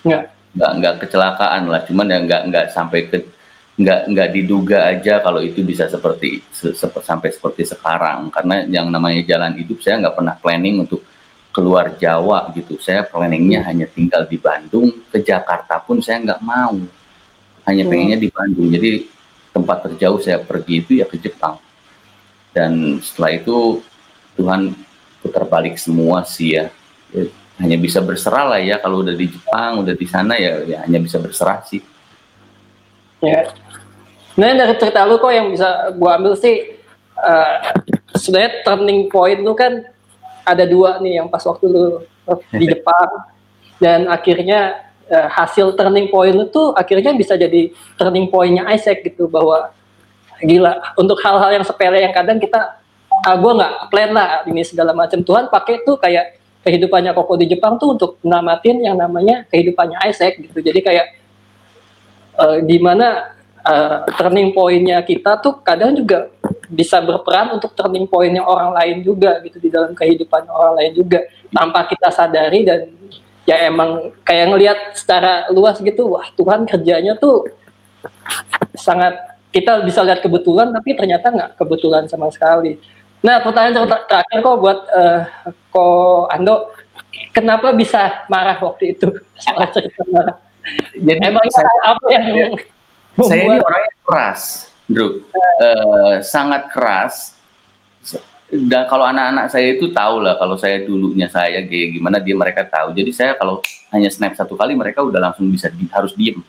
Speaker 1: Enggak.
Speaker 4: Enggak enggak kecelakaan lah, cuman ya enggak enggak sampai ke nggak nggak diduga aja kalau itu bisa seperti se, sampai seperti sekarang. Karena yang namanya jalan hidup saya nggak pernah planning untuk keluar Jawa gitu. Saya planningnya hanya tinggal di Bandung. Ke Jakarta pun saya nggak mau. Hanya hmm. pengennya di Bandung. Jadi tempat terjauh saya pergi itu ya ke Jepang. Dan setelah itu Tuhan putar balik semua sih ya, ya hanya bisa berserah lah ya. Kalau udah di Jepang udah di sana ya, ya hanya bisa berserah sih.
Speaker 1: Ya Sebenarnya dari cerita lu kok yang bisa gua ambil sih uh, sebenarnya turning point lu kan ada dua nih yang pas waktu lu di *laughs* Jepang. Dan akhirnya uh, hasil turning point lu tuh akhirnya bisa jadi turning pointnya Isaac gitu bahwa gila untuk hal-hal yang sepele yang kadang kita ah, gue nggak plan lah ini segala macam. Tuhan pakai tuh kayak kehidupannya Koko di Jepang tuh untuk namatin yang namanya kehidupannya Isaac gitu. Jadi kayak uh, gimana uh, turning pointnya kita tuh kadang juga bisa berperan untuk turning pointnya orang lain juga gitu di dalam kehidupan orang lain juga tanpa kita sadari dan ya emang kayak ngelihat secara luas gitu wah Tuhan kerjanya tuh sangat kita bisa lihat kebetulan tapi ternyata nggak kebetulan sama sekali. Nah pertanyaan terakhir kok buat uh, ko Ando kenapa bisa marah waktu itu *laughs* soal cerita marah? Jadi emang apa yang
Speaker 4: saya ini orangnya keras, Drew. Uh, sangat keras. Dan kalau anak-anak saya itu tahu lah kalau saya dulunya saya kayak gimana dia mereka tahu. Jadi saya kalau hanya snap satu kali mereka udah langsung bisa di, harus diem.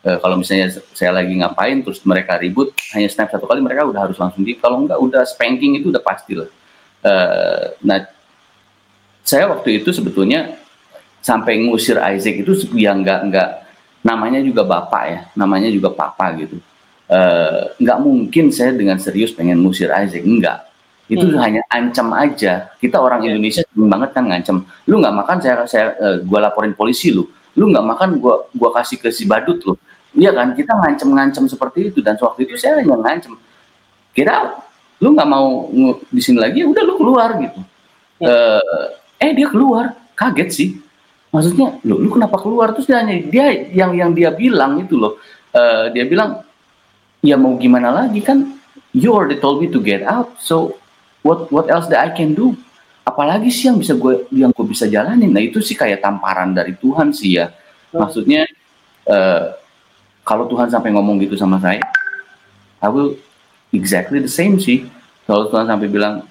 Speaker 4: Uh, kalau misalnya saya lagi ngapain terus mereka ribut hanya snap satu kali mereka udah harus langsung diem. Kalau enggak udah spanking itu udah pasti lah. Uh, nah saya waktu itu sebetulnya sampai ngusir Isaac itu yang enggak enggak namanya juga bapak ya, namanya juga papa gitu. Eh, nggak mungkin saya dengan serius pengen musir Isaac, enggak. Itu
Speaker 1: Hmm.
Speaker 4: hanya ancam aja. Kita orang
Speaker 1: Iya.
Speaker 4: Indonesia sering banget kan ngancam. Lu nggak makan saya saya eh, gua laporin polisi lu. Lu nggak makan gua gua kasih ke si badut lu. Iya kan? Kita ngancem-ngancem seperti itu dan waktu itu saya hanya ngancem. Kira lu nggak mau di sini lagi, ya udah lu keluar gitu. Eh, eh dia keluar, kaget sih. Maksudnya, lu, lu kenapa keluar? Terus dia hanya dia yang yang dia bilang itu loh. eh, dia bilang, ya mau gimana lagi kan? You already told me to get out, so what what else that I can do? Apalagi sih yang bisa gue yang gue bisa jalanin? Nah itu sih kayak tamparan dari Tuhan sih ya. Maksudnya eh, kalau Tuhan sampai ngomong gitu sama saya, I will exactly the same sih. Kalau Tuhan sampai bilang,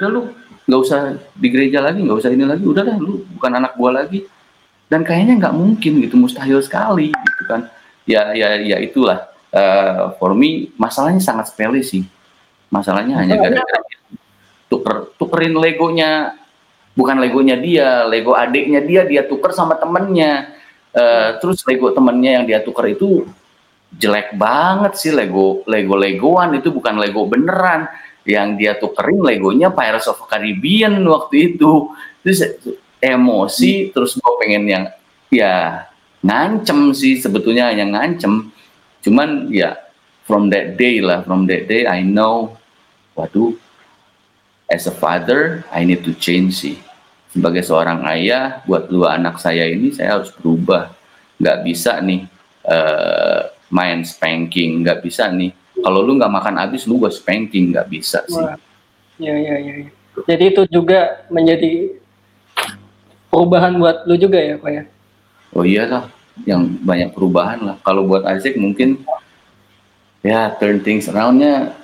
Speaker 4: udah lu nggak usah di gereja lagi, nggak usah ini lagi, udah dah lu bukan anak gua lagi. Dan kayaknya nggak mungkin gitu, mustahil sekali gitu kan. Ya ya ya itulah. Eh, for me masalahnya sangat sepele sih. Masalahnya hanya gara-gara tuker tukerin legonya bukan legonya dia, lego adiknya dia dia tuker sama temennya. Eh, terus lego temennya yang dia tuker itu jelek banget sih lego lego legoan itu bukan lego beneran yang dia tukerin legonya Pirates of Caribbean waktu itu. Terus emosi terus gue pengen yang ya ngancem sih sebetulnya hanya ngancem. Cuman ya from that day lah from that day I know waduh as a father I need to change sih. Sebagai seorang ayah buat dua anak saya ini saya harus berubah. Nggak bisa nih eh, main spanking nggak bisa nih kalau lu nggak makan habis lu gue spanking nggak bisa sih
Speaker 1: Wah. Ya, ya, ya. Jadi itu juga menjadi perubahan buat lu juga ya, Pak ya?
Speaker 4: oh iyalah yang banyak perubahan lah kalau buat Isaac mungkin ya turn things aroundnya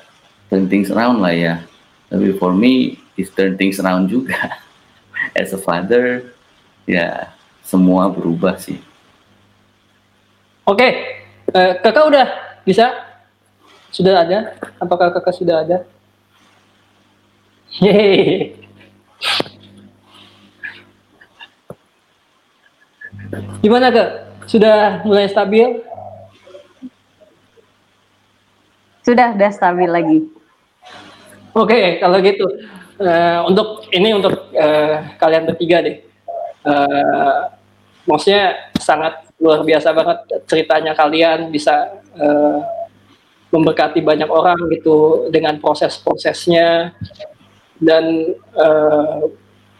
Speaker 4: turn things around lah ya tapi for me is turn things around juga *laughs* as a father ya semua berubah sih
Speaker 1: Oke, eh, kakak udah bisa? Sudah ada? Apakah kakak sudah ada? Yeay. Gimana kak? Sudah mulai stabil?
Speaker 3: Sudah, udah stabil lagi.
Speaker 1: Oke, kalau gitu eh, untuk ini untuk eh, kalian bertiga deh. Eh, maksudnya sangat luar biasa banget ceritanya kalian bisa eh, memberkati banyak orang gitu dengan proses-prosesnya. Dan eh,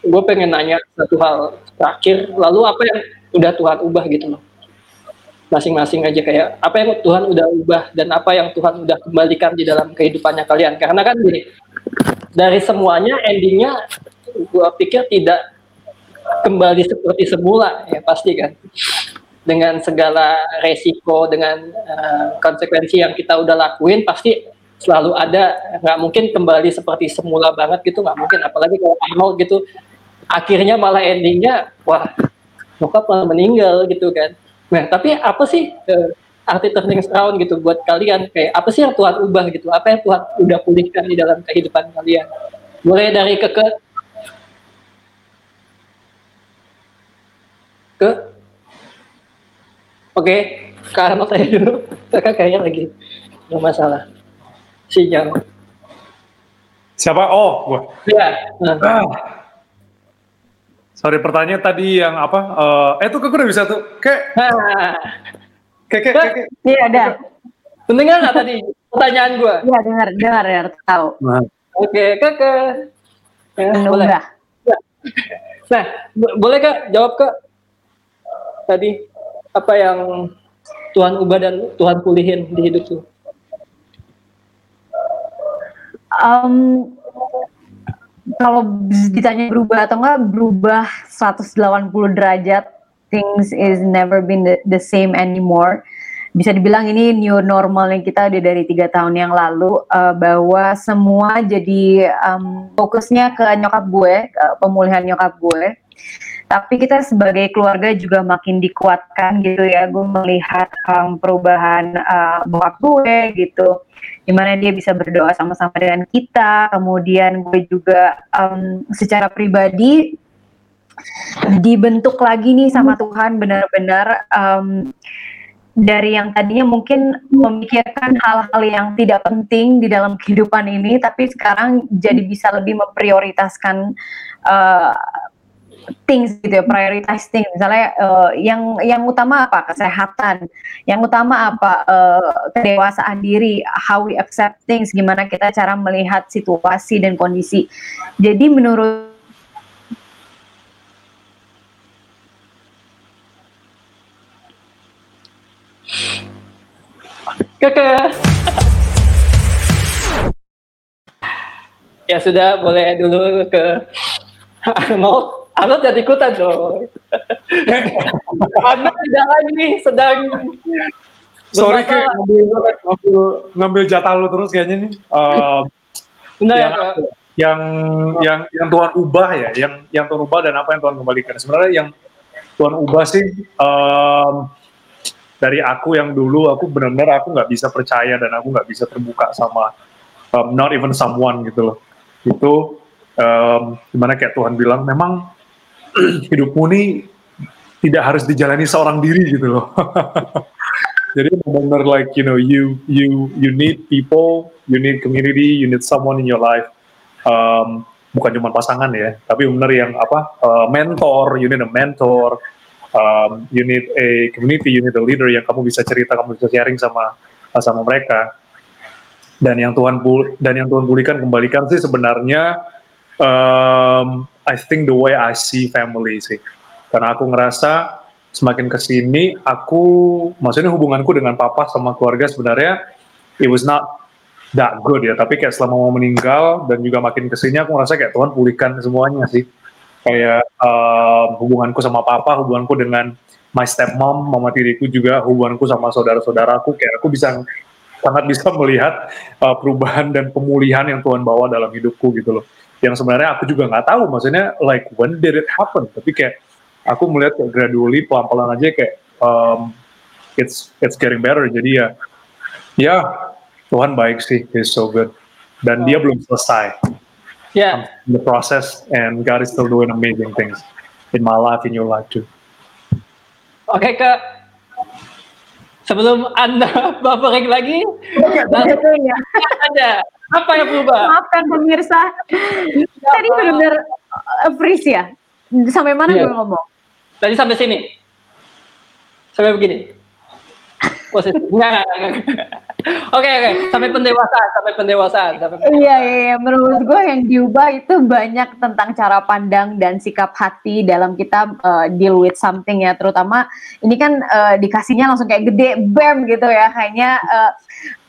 Speaker 1: gue pengen nanya satu hal terakhir. Lalu apa yang udah Tuhan ubah gitu loh masing-masing aja kayak apa yang Tuhan udah ubah dan apa yang Tuhan udah kembalikan di dalam kehidupannya kalian? Karena kan gini dari semuanya endingnya gua pikir tidak kembali seperti semula ya pasti kan dengan segala resiko dengan eh, konsekuensi yang kita udah lakuin pasti selalu ada. Nggak mungkin kembali seperti semula banget gitu nggak mungkin. Apalagi kalau Arnold gitu akhirnya malah endingnya wah bokap malah meninggal gitu kan. Nah tapi apa sih eh, arti turning around gitu buat kalian? Kayak apa sih yang Tuhan ubah gitu? Apa yang Tuhan udah pulihkan di dalam kehidupan kalian? Mulai dari keke? Ke oke ke Arnold saya dulu kakak kayaknya lagi nggak masalah sinyal
Speaker 2: Siapa? Oh, gua.
Speaker 1: ya nah.
Speaker 2: Ah. Sorry, pertanyaan tadi yang apa? Eh, eh tuh kok udah bisa tuh. Kayak, kayak, kayak, kayak. kayak.
Speaker 3: Iya, ada.
Speaker 1: mendengar nggak tadi pertanyaan gua
Speaker 3: Iya, dengar, dengar, dengar, tahu.
Speaker 2: Nah,
Speaker 1: oke kakak ya, boleh. Nah, bo- boleh kak jawab kak tadi apa yang Tuhan ubah dan Tuhan pulihin di hidup lu?
Speaker 3: Um, kalau ditanya berubah atau enggak berubah 180 derajat things is never been the, the same anymore bisa dibilang ini new normalnya kita udah dari tiga tahun yang lalu eh, bahwa semua jadi um, fokusnya ke nyokap gue ke pemulihan nyokap gue tapi kita sebagai keluarga juga makin dikuatkan gitu ya. Gue melihat um, perubahan uh, bokap gue gitu. Di mana dia bisa berdoa sama-sama dengan kita. Kemudian gue juga um, secara pribadi dibentuk lagi nih sama Tuhan benar-benar um, dari yang tadinya mungkin memikirkan hal-hal yang tidak penting di dalam kehidupan ini, tapi sekarang jadi bisa lebih memprioritaskan uh, things gitu ya, prioritize things. Misalnya uh, yang yang utama apa? Kesehatan. Yang utama apa? Uh, kedewasaan diri, how we accept things, gimana kita cara melihat situasi dan kondisi. Jadi menurut
Speaker 1: Keke. ya sudah, boleh dulu ke Arnold. Arnold jadi ikutan dong. *laughs* Arnold tidak lagi sedang
Speaker 2: Sorry kayak ngambil, ngambil, ngambil jatah lu terus kayaknya nih. Uh,
Speaker 1: ya,
Speaker 2: yang,
Speaker 1: Kak?
Speaker 2: yang yang yang Tuhan ubah ya, yang yang Tuhan ubah dan apa yang Tuhan kembalikan. Sebenarnya yang Tuhan ubah sih um, dari aku yang dulu aku benar-benar aku nggak bisa percaya dan aku nggak bisa terbuka sama um, not even someone gitu loh. Itu um, gimana kayak Tuhan bilang memang *clears throat* hidupmu nih tidak harus dijalani seorang diri gitu loh. *laughs* Jadi benar-benar like you know you you you need people, you need community, you need someone in your life. Um, bukan cuma pasangan ya, tapi benar yang apa uh, mentor, you need a mentor, um, you need a community, you need a leader yang kamu bisa cerita, kamu bisa sharing sama sama mereka. Dan yang Tuhan dan yang Tuhan pulihkan kembalikan sih sebenarnya um, I think the way I see family sih. Karena aku ngerasa semakin ke sini aku maksudnya hubunganku dengan papa sama keluarga sebenarnya it was not that good ya. Tapi kayak selama mau meninggal dan juga makin ke sini aku ngerasa kayak Tuhan pulihkan semuanya sih. Kayak uh, hubunganku sama papa hubunganku dengan my stepmom mama tiriku juga hubunganku sama saudara-saudaraku kayak aku bisa sangat bisa melihat uh, perubahan dan pemulihan yang Tuhan bawa dalam hidupku gitu loh yang sebenarnya aku juga nggak tahu. Maksudnya like when did it happen? Tapi kayak aku melihat kayak gradually pelan-pelan aja kayak um, it's it's getting better. Jadi ya ya Tuhan baik sih. He's so good. Dan dia belum selesai.
Speaker 1: Ya,
Speaker 2: in the process and God is still doing amazing things in my life in your life too.
Speaker 1: Oke Kak. Sebelum Anda *laughs* buffering lagi,
Speaker 3: Betul ya.
Speaker 1: ada apa yang berubah?
Speaker 3: Maafkan pemirsa. Tadi benar-benar uh, freeze ya. Sampai mana
Speaker 1: Iya.
Speaker 3: gue ngomong?
Speaker 1: Tadi sampai sini. Sampai begini. Posisi. Enggak, *laughs* enggak, enggak, enggak. Oke, oke. Sampai pendewasaan, sampai pendewasaan, sampai pendewasaan.
Speaker 3: Iya, iya, iya. menurut gue yang diubah itu banyak tentang cara pandang dan sikap hati dalam kita uh, deal with something ya. Terutama ini kan uh, dikasihnya langsung kayak gede, bam gitu ya. Kayaknya uh,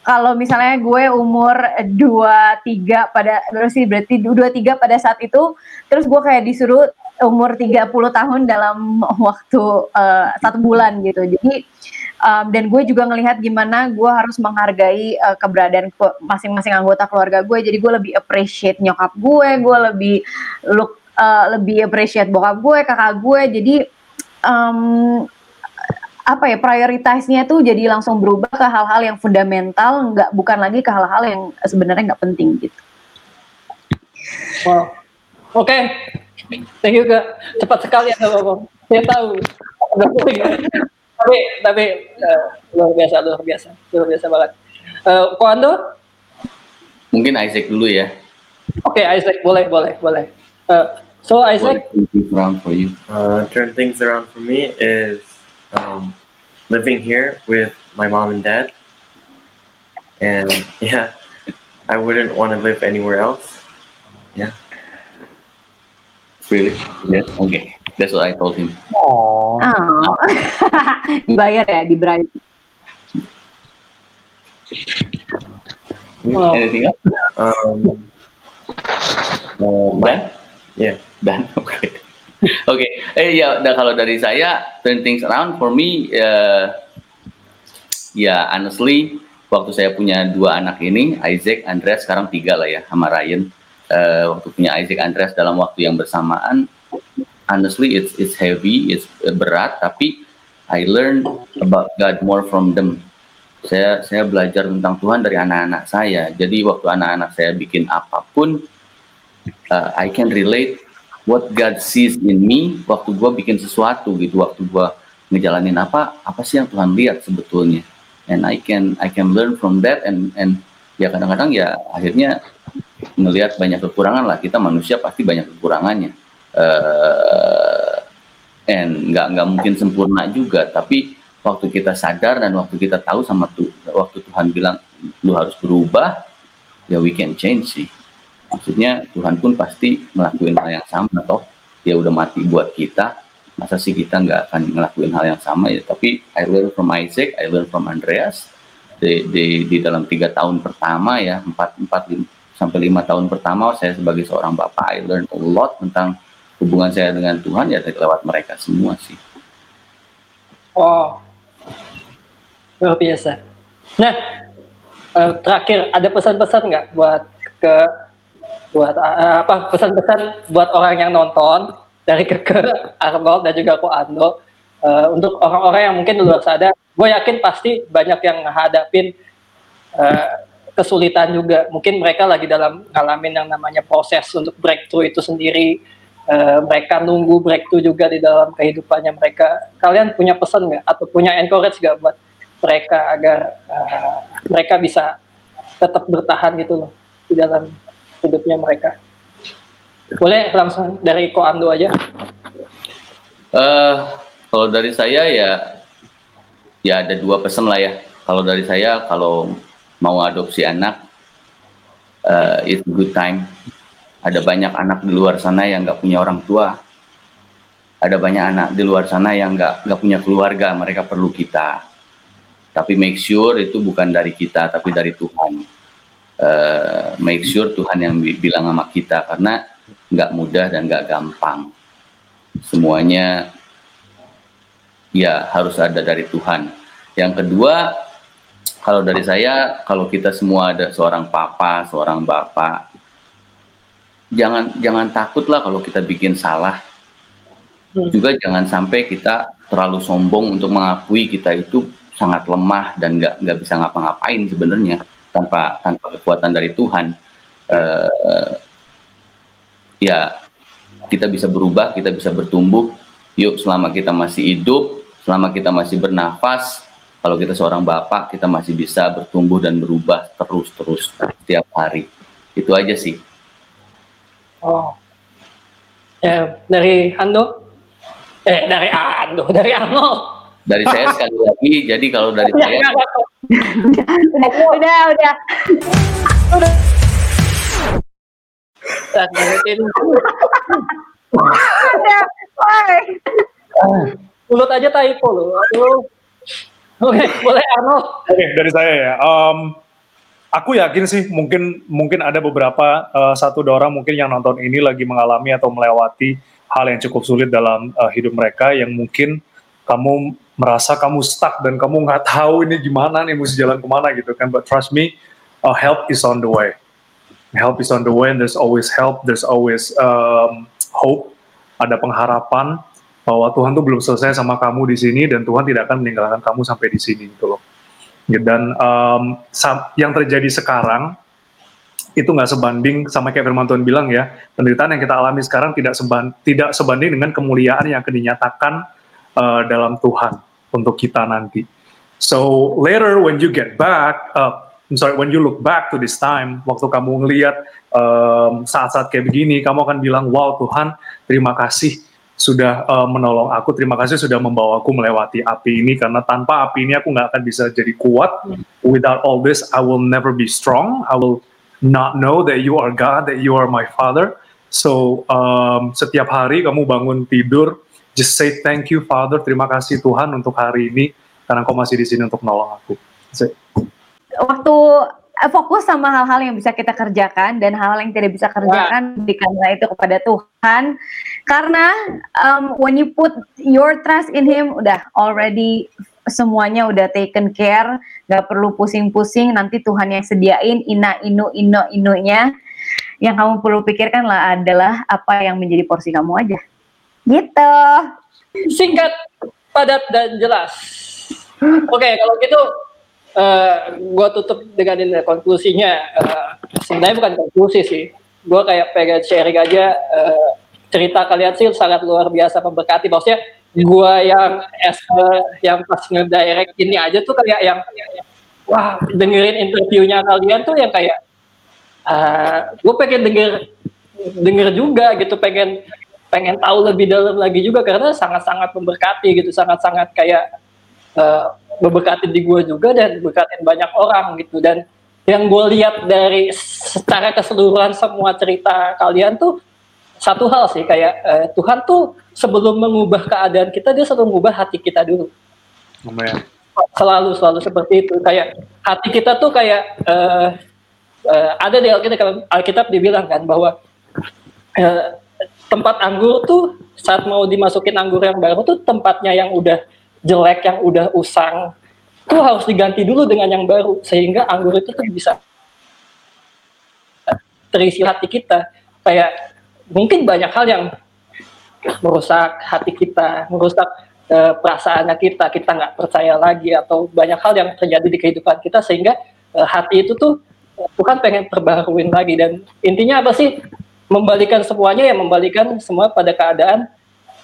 Speaker 3: kalau misalnya gue umur 23 pada berarti berarti 23 pada saat itu terus gue kayak disuruh umur 30 tahun dalam *laughs* waktu uh, satu bulan gitu. Jadi um, dan gue juga ngelihat gimana gue harus menghargai uh, keberadaan ke- masing-masing anggota keluarga gue. Jadi gue lebih appreciate nyokap gue, gue lebih look uh, lebih appreciate bokap gue, kakak gue. Jadi um, apa ya prioritasnya tuh jadi langsung berubah ke hal-hal yang fundamental, nggak bukan lagi ke hal-hal yang sebenarnya nggak penting gitu.
Speaker 1: Wow. Oke. Thank you, Kak. Cepat sekali Anda ngomong. Saya tahu. *laughs* tapi tapi eh, luar biasa, luar biasa. Luar biasa banget. Eh, Ko Ando?
Speaker 4: Mungkin Isaac dulu ya.
Speaker 1: Oke, Isaac, boleh, boleh, boleh. Eh, so, Isaac,
Speaker 4: Round for you.
Speaker 5: Uh, turn things around for me is um, living here with my mom and dad. And *laughs* yeah, I wouldn't want to live anywhere else. Yeah.
Speaker 4: Really? Yes. Okay. That's what I told him.
Speaker 2: oh *laughs*
Speaker 3: Oh. Dibayar ya, dibayar.
Speaker 1: Wow.
Speaker 4: Anything else?
Speaker 5: Um, uh, my,
Speaker 4: Dan?
Speaker 5: yeah.
Speaker 4: Dan. *laughs* Oke. *laughs* Oke. Eh ya, nah, kalau dari saya turn things around for me eh, ya honestly waktu saya punya dua anak ini Isaac, Andreas sekarang tiga lah ya sama Ryan. Eh, waktu punya Isaac, Andreas dalam waktu yang bersamaan honestly it's it's heavy, it's berat tapi I learn about God more from them. Saya saya belajar tentang Tuhan dari anak-anak saya. Jadi waktu anak-anak saya bikin apa pun uh, I can relate what God sees in me waktu gua bikin sesuatu gitu waktu gua ngejalanin apa apa sih yang Tuhan lihat sebetulnya? And I can I can learn from that and and ya kadang-kadang ya akhirnya ngelihat banyak kekurangan lah. Kita manusia pasti banyak kekurangannya. Uh, and nggak nggak mungkin sempurna juga. Tapi waktu kita sadar dan waktu kita tahu sama tuh waktu Tuhan bilang lu harus berubah ya we can change sih maksudnya Tuhan pun pasti ngelakuin hal yang sama toh dia udah mati buat kita masa sih kita nggak akan ngelakuin hal yang sama ya tapi I learn from Isaac I learn from Andreas di, di, di dalam tiga tahun pertama ya empat empat sampai lima tahun pertama saya sebagai seorang bapak I learn a lot tentang hubungan saya dengan Tuhan ya lewat mereka semua sih.
Speaker 1: Oh, luar biasa. Nah, uh, terakhir ada pesan-pesan nggak buat ke buat uh, apa pesan-pesan buat orang yang nonton dari ke, ke Arnold dan juga ko Ando uh, untuk orang-orang yang mungkin luar sana, gue yakin pasti banyak yang menghadapin uh, kesulitan juga. Mungkin mereka lagi dalam ngalamin yang namanya proses untuk breakthrough itu sendiri. Uh, mereka nunggu breakthrough juga di dalam kehidupannya mereka. Kalian punya pesan nggak atau punya encourage nggak buat mereka agar uh, mereka bisa tetap bertahan gitu loh di dalam hidupnya mereka? Boleh langsung dari Ko Ando aja.
Speaker 4: Uh, kalau dari saya ya ya ada dua pesan lah ya. Kalau dari saya kalau mau adopsi anak uh, it's good time ada banyak anak di luar sana yang nggak punya orang tua ada banyak anak di luar sana yang nggak nggak punya keluarga mereka perlu kita tapi make sure itu bukan dari kita tapi dari Tuhan uh, make sure Tuhan yang bilang sama kita karena nggak mudah dan nggak gampang. Semuanya ya harus ada dari Tuhan. Yang kedua kalau dari saya, kalau kita semua ada seorang papa, seorang bapak, jangan jangan takutlah kalau kita bikin salah. Juga jangan sampai kita terlalu sombong untuk mengakui kita itu sangat lemah dan nggak nggak bisa ngapa-ngapain sebenarnya tanpa tanpa kekuatan dari Tuhan. Uh, ya kita bisa berubah, kita bisa bertumbuh. Yuk selama kita masih hidup, selama kita masih bernafas, kalau kita seorang bapak, kita masih bisa bertumbuh dan berubah terus-terus setiap hari. Itu aja sih.
Speaker 1: Oh. Ya, dari Ando? Eh, dari Ando, dari Ando.
Speaker 4: Dari saya sekali lagi, jadi kalau dari *laughs*
Speaker 3: saya... udah, udah, udah. Udah.
Speaker 1: Udah, Mulut aja typo loh. Aduh. Oke, okay, boleh Arno.
Speaker 2: Oke, okay, dari saya ya. Um, aku yakin sih mungkin mungkin ada beberapa uh, satu dua orang mungkin yang nonton ini lagi mengalami atau melewati hal yang cukup sulit dalam uh, hidup mereka yang mungkin kamu merasa kamu stuck dan kamu nggak tahu ini gimana nih mesti jalan ke mana gitu kan. But trust me, uh, help is on the way. Help is on the way and there's always help, there's always um, hope, ada pengharapan bahwa Tuhan tuh belum selesai sama kamu di sini dan Tuhan tidak akan meninggalkan kamu sampai di sini gitu loh. Dan um, yang terjadi sekarang itu nggak sebanding sama kayak firman Tuhan bilang ya penderitaan yang kita alami sekarang tidak seban tidak sebanding dengan kemuliaan yang akan dinyatakan uh, dalam Tuhan untuk kita nanti. So later when you get back, uh, I'm sorry, when you look back to this time, waktu kamu ngelihat um, saat-saat kayak begini, kamu akan bilang, wow Tuhan, terima kasih sudah uh, menolong aku. Terima kasih sudah membawa aku melewati api ini karena tanpa api ini aku nggak akan bisa jadi kuat. Without all this, I will never be strong. I will not know that you are God, that you are my Father. So um, setiap hari kamu bangun tidur, just say thank you Father. Terima kasih Tuhan untuk hari ini. Karena kau masih di sini untuk menolong aku.
Speaker 3: Waktu Eh, fokus sama hal-hal yang bisa kita kerjakan dan hal-hal yang tidak bisa kerjakan berikanlah itu kepada Tuhan. Karena um, when you put your trust in Him udah already semuanya udah taken care. Gak perlu pusing-pusing. Nanti Tuhan yang sediain ina inu ino inunya. Yang kamu perlu pikirkan lah adalah apa yang menjadi porsi kamu aja gitu.
Speaker 1: Singkat padat dan jelas. Oke okay, kalau gitu uh, eh, gue tutup dengan ini konklusinya. Uh, sebenarnya bukan konklusi sih. Gue kayak pengen sharing aja uh, cerita kalian sih sangat luar biasa memberkati. Maksudnya gua yang es yang pas ngedirect ini aja tuh kayak yang wah dengerin interviewnya kalian tuh yang kayak uh, gue pengen denger denger juga gitu pengen pengen tahu lebih dalam lagi juga karena sangat-sangat memberkati gitu sangat-sangat kayak uh, memberkati di gue juga dan memberkati banyak orang gitu dan yang gue lihat dari secara keseluruhan semua cerita kalian tuh satu hal sih kayak uh, Tuhan tuh sebelum mengubah keadaan kita dia selalu mengubah hati kita dulu. Amen. Selalu selalu seperti itu kayak hati kita tuh kayak uh, uh, ada di Alkitab, Alkitab dibilang kan bahwa tempat anggur tuh saat mau dimasukin anggur yang baru tuh tempatnya yang udah jelek yang udah usang tuh harus diganti dulu dengan yang baru sehingga anggur itu tuh bisa terisi hati kita. Kayak mungkin banyak hal yang merusak hati kita, merusak uh, perasaannya kita, kita nggak percaya lagi atau banyak hal yang terjadi di kehidupan kita sehingga uh, hati itu tuh bukan pengen perbaharuin lagi. Dan intinya apa sih membalikan semuanya ya membalikan semua pada keadaan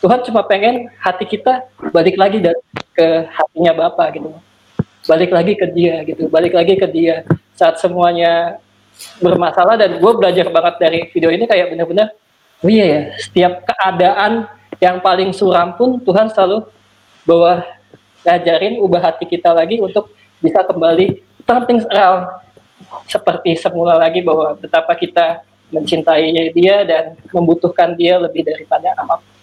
Speaker 1: Tuhan cuma pengen hati kita balik lagi dan ke hatinya Bapak gitu. Balik lagi ke dia gitu balik lagi ke dia saat semuanya bermasalah. Dan gue belajar banget dari video ini kayak bener-bener oh iya ya setiap keadaan yang paling suram pun Tuhan selalu bawa ngajarin ubah hati kita lagi untuk bisa kembali turn things around. Seperti semula lagi bahwa betapa kita mencintai dia dan membutuhkan dia lebih daripada apa pun.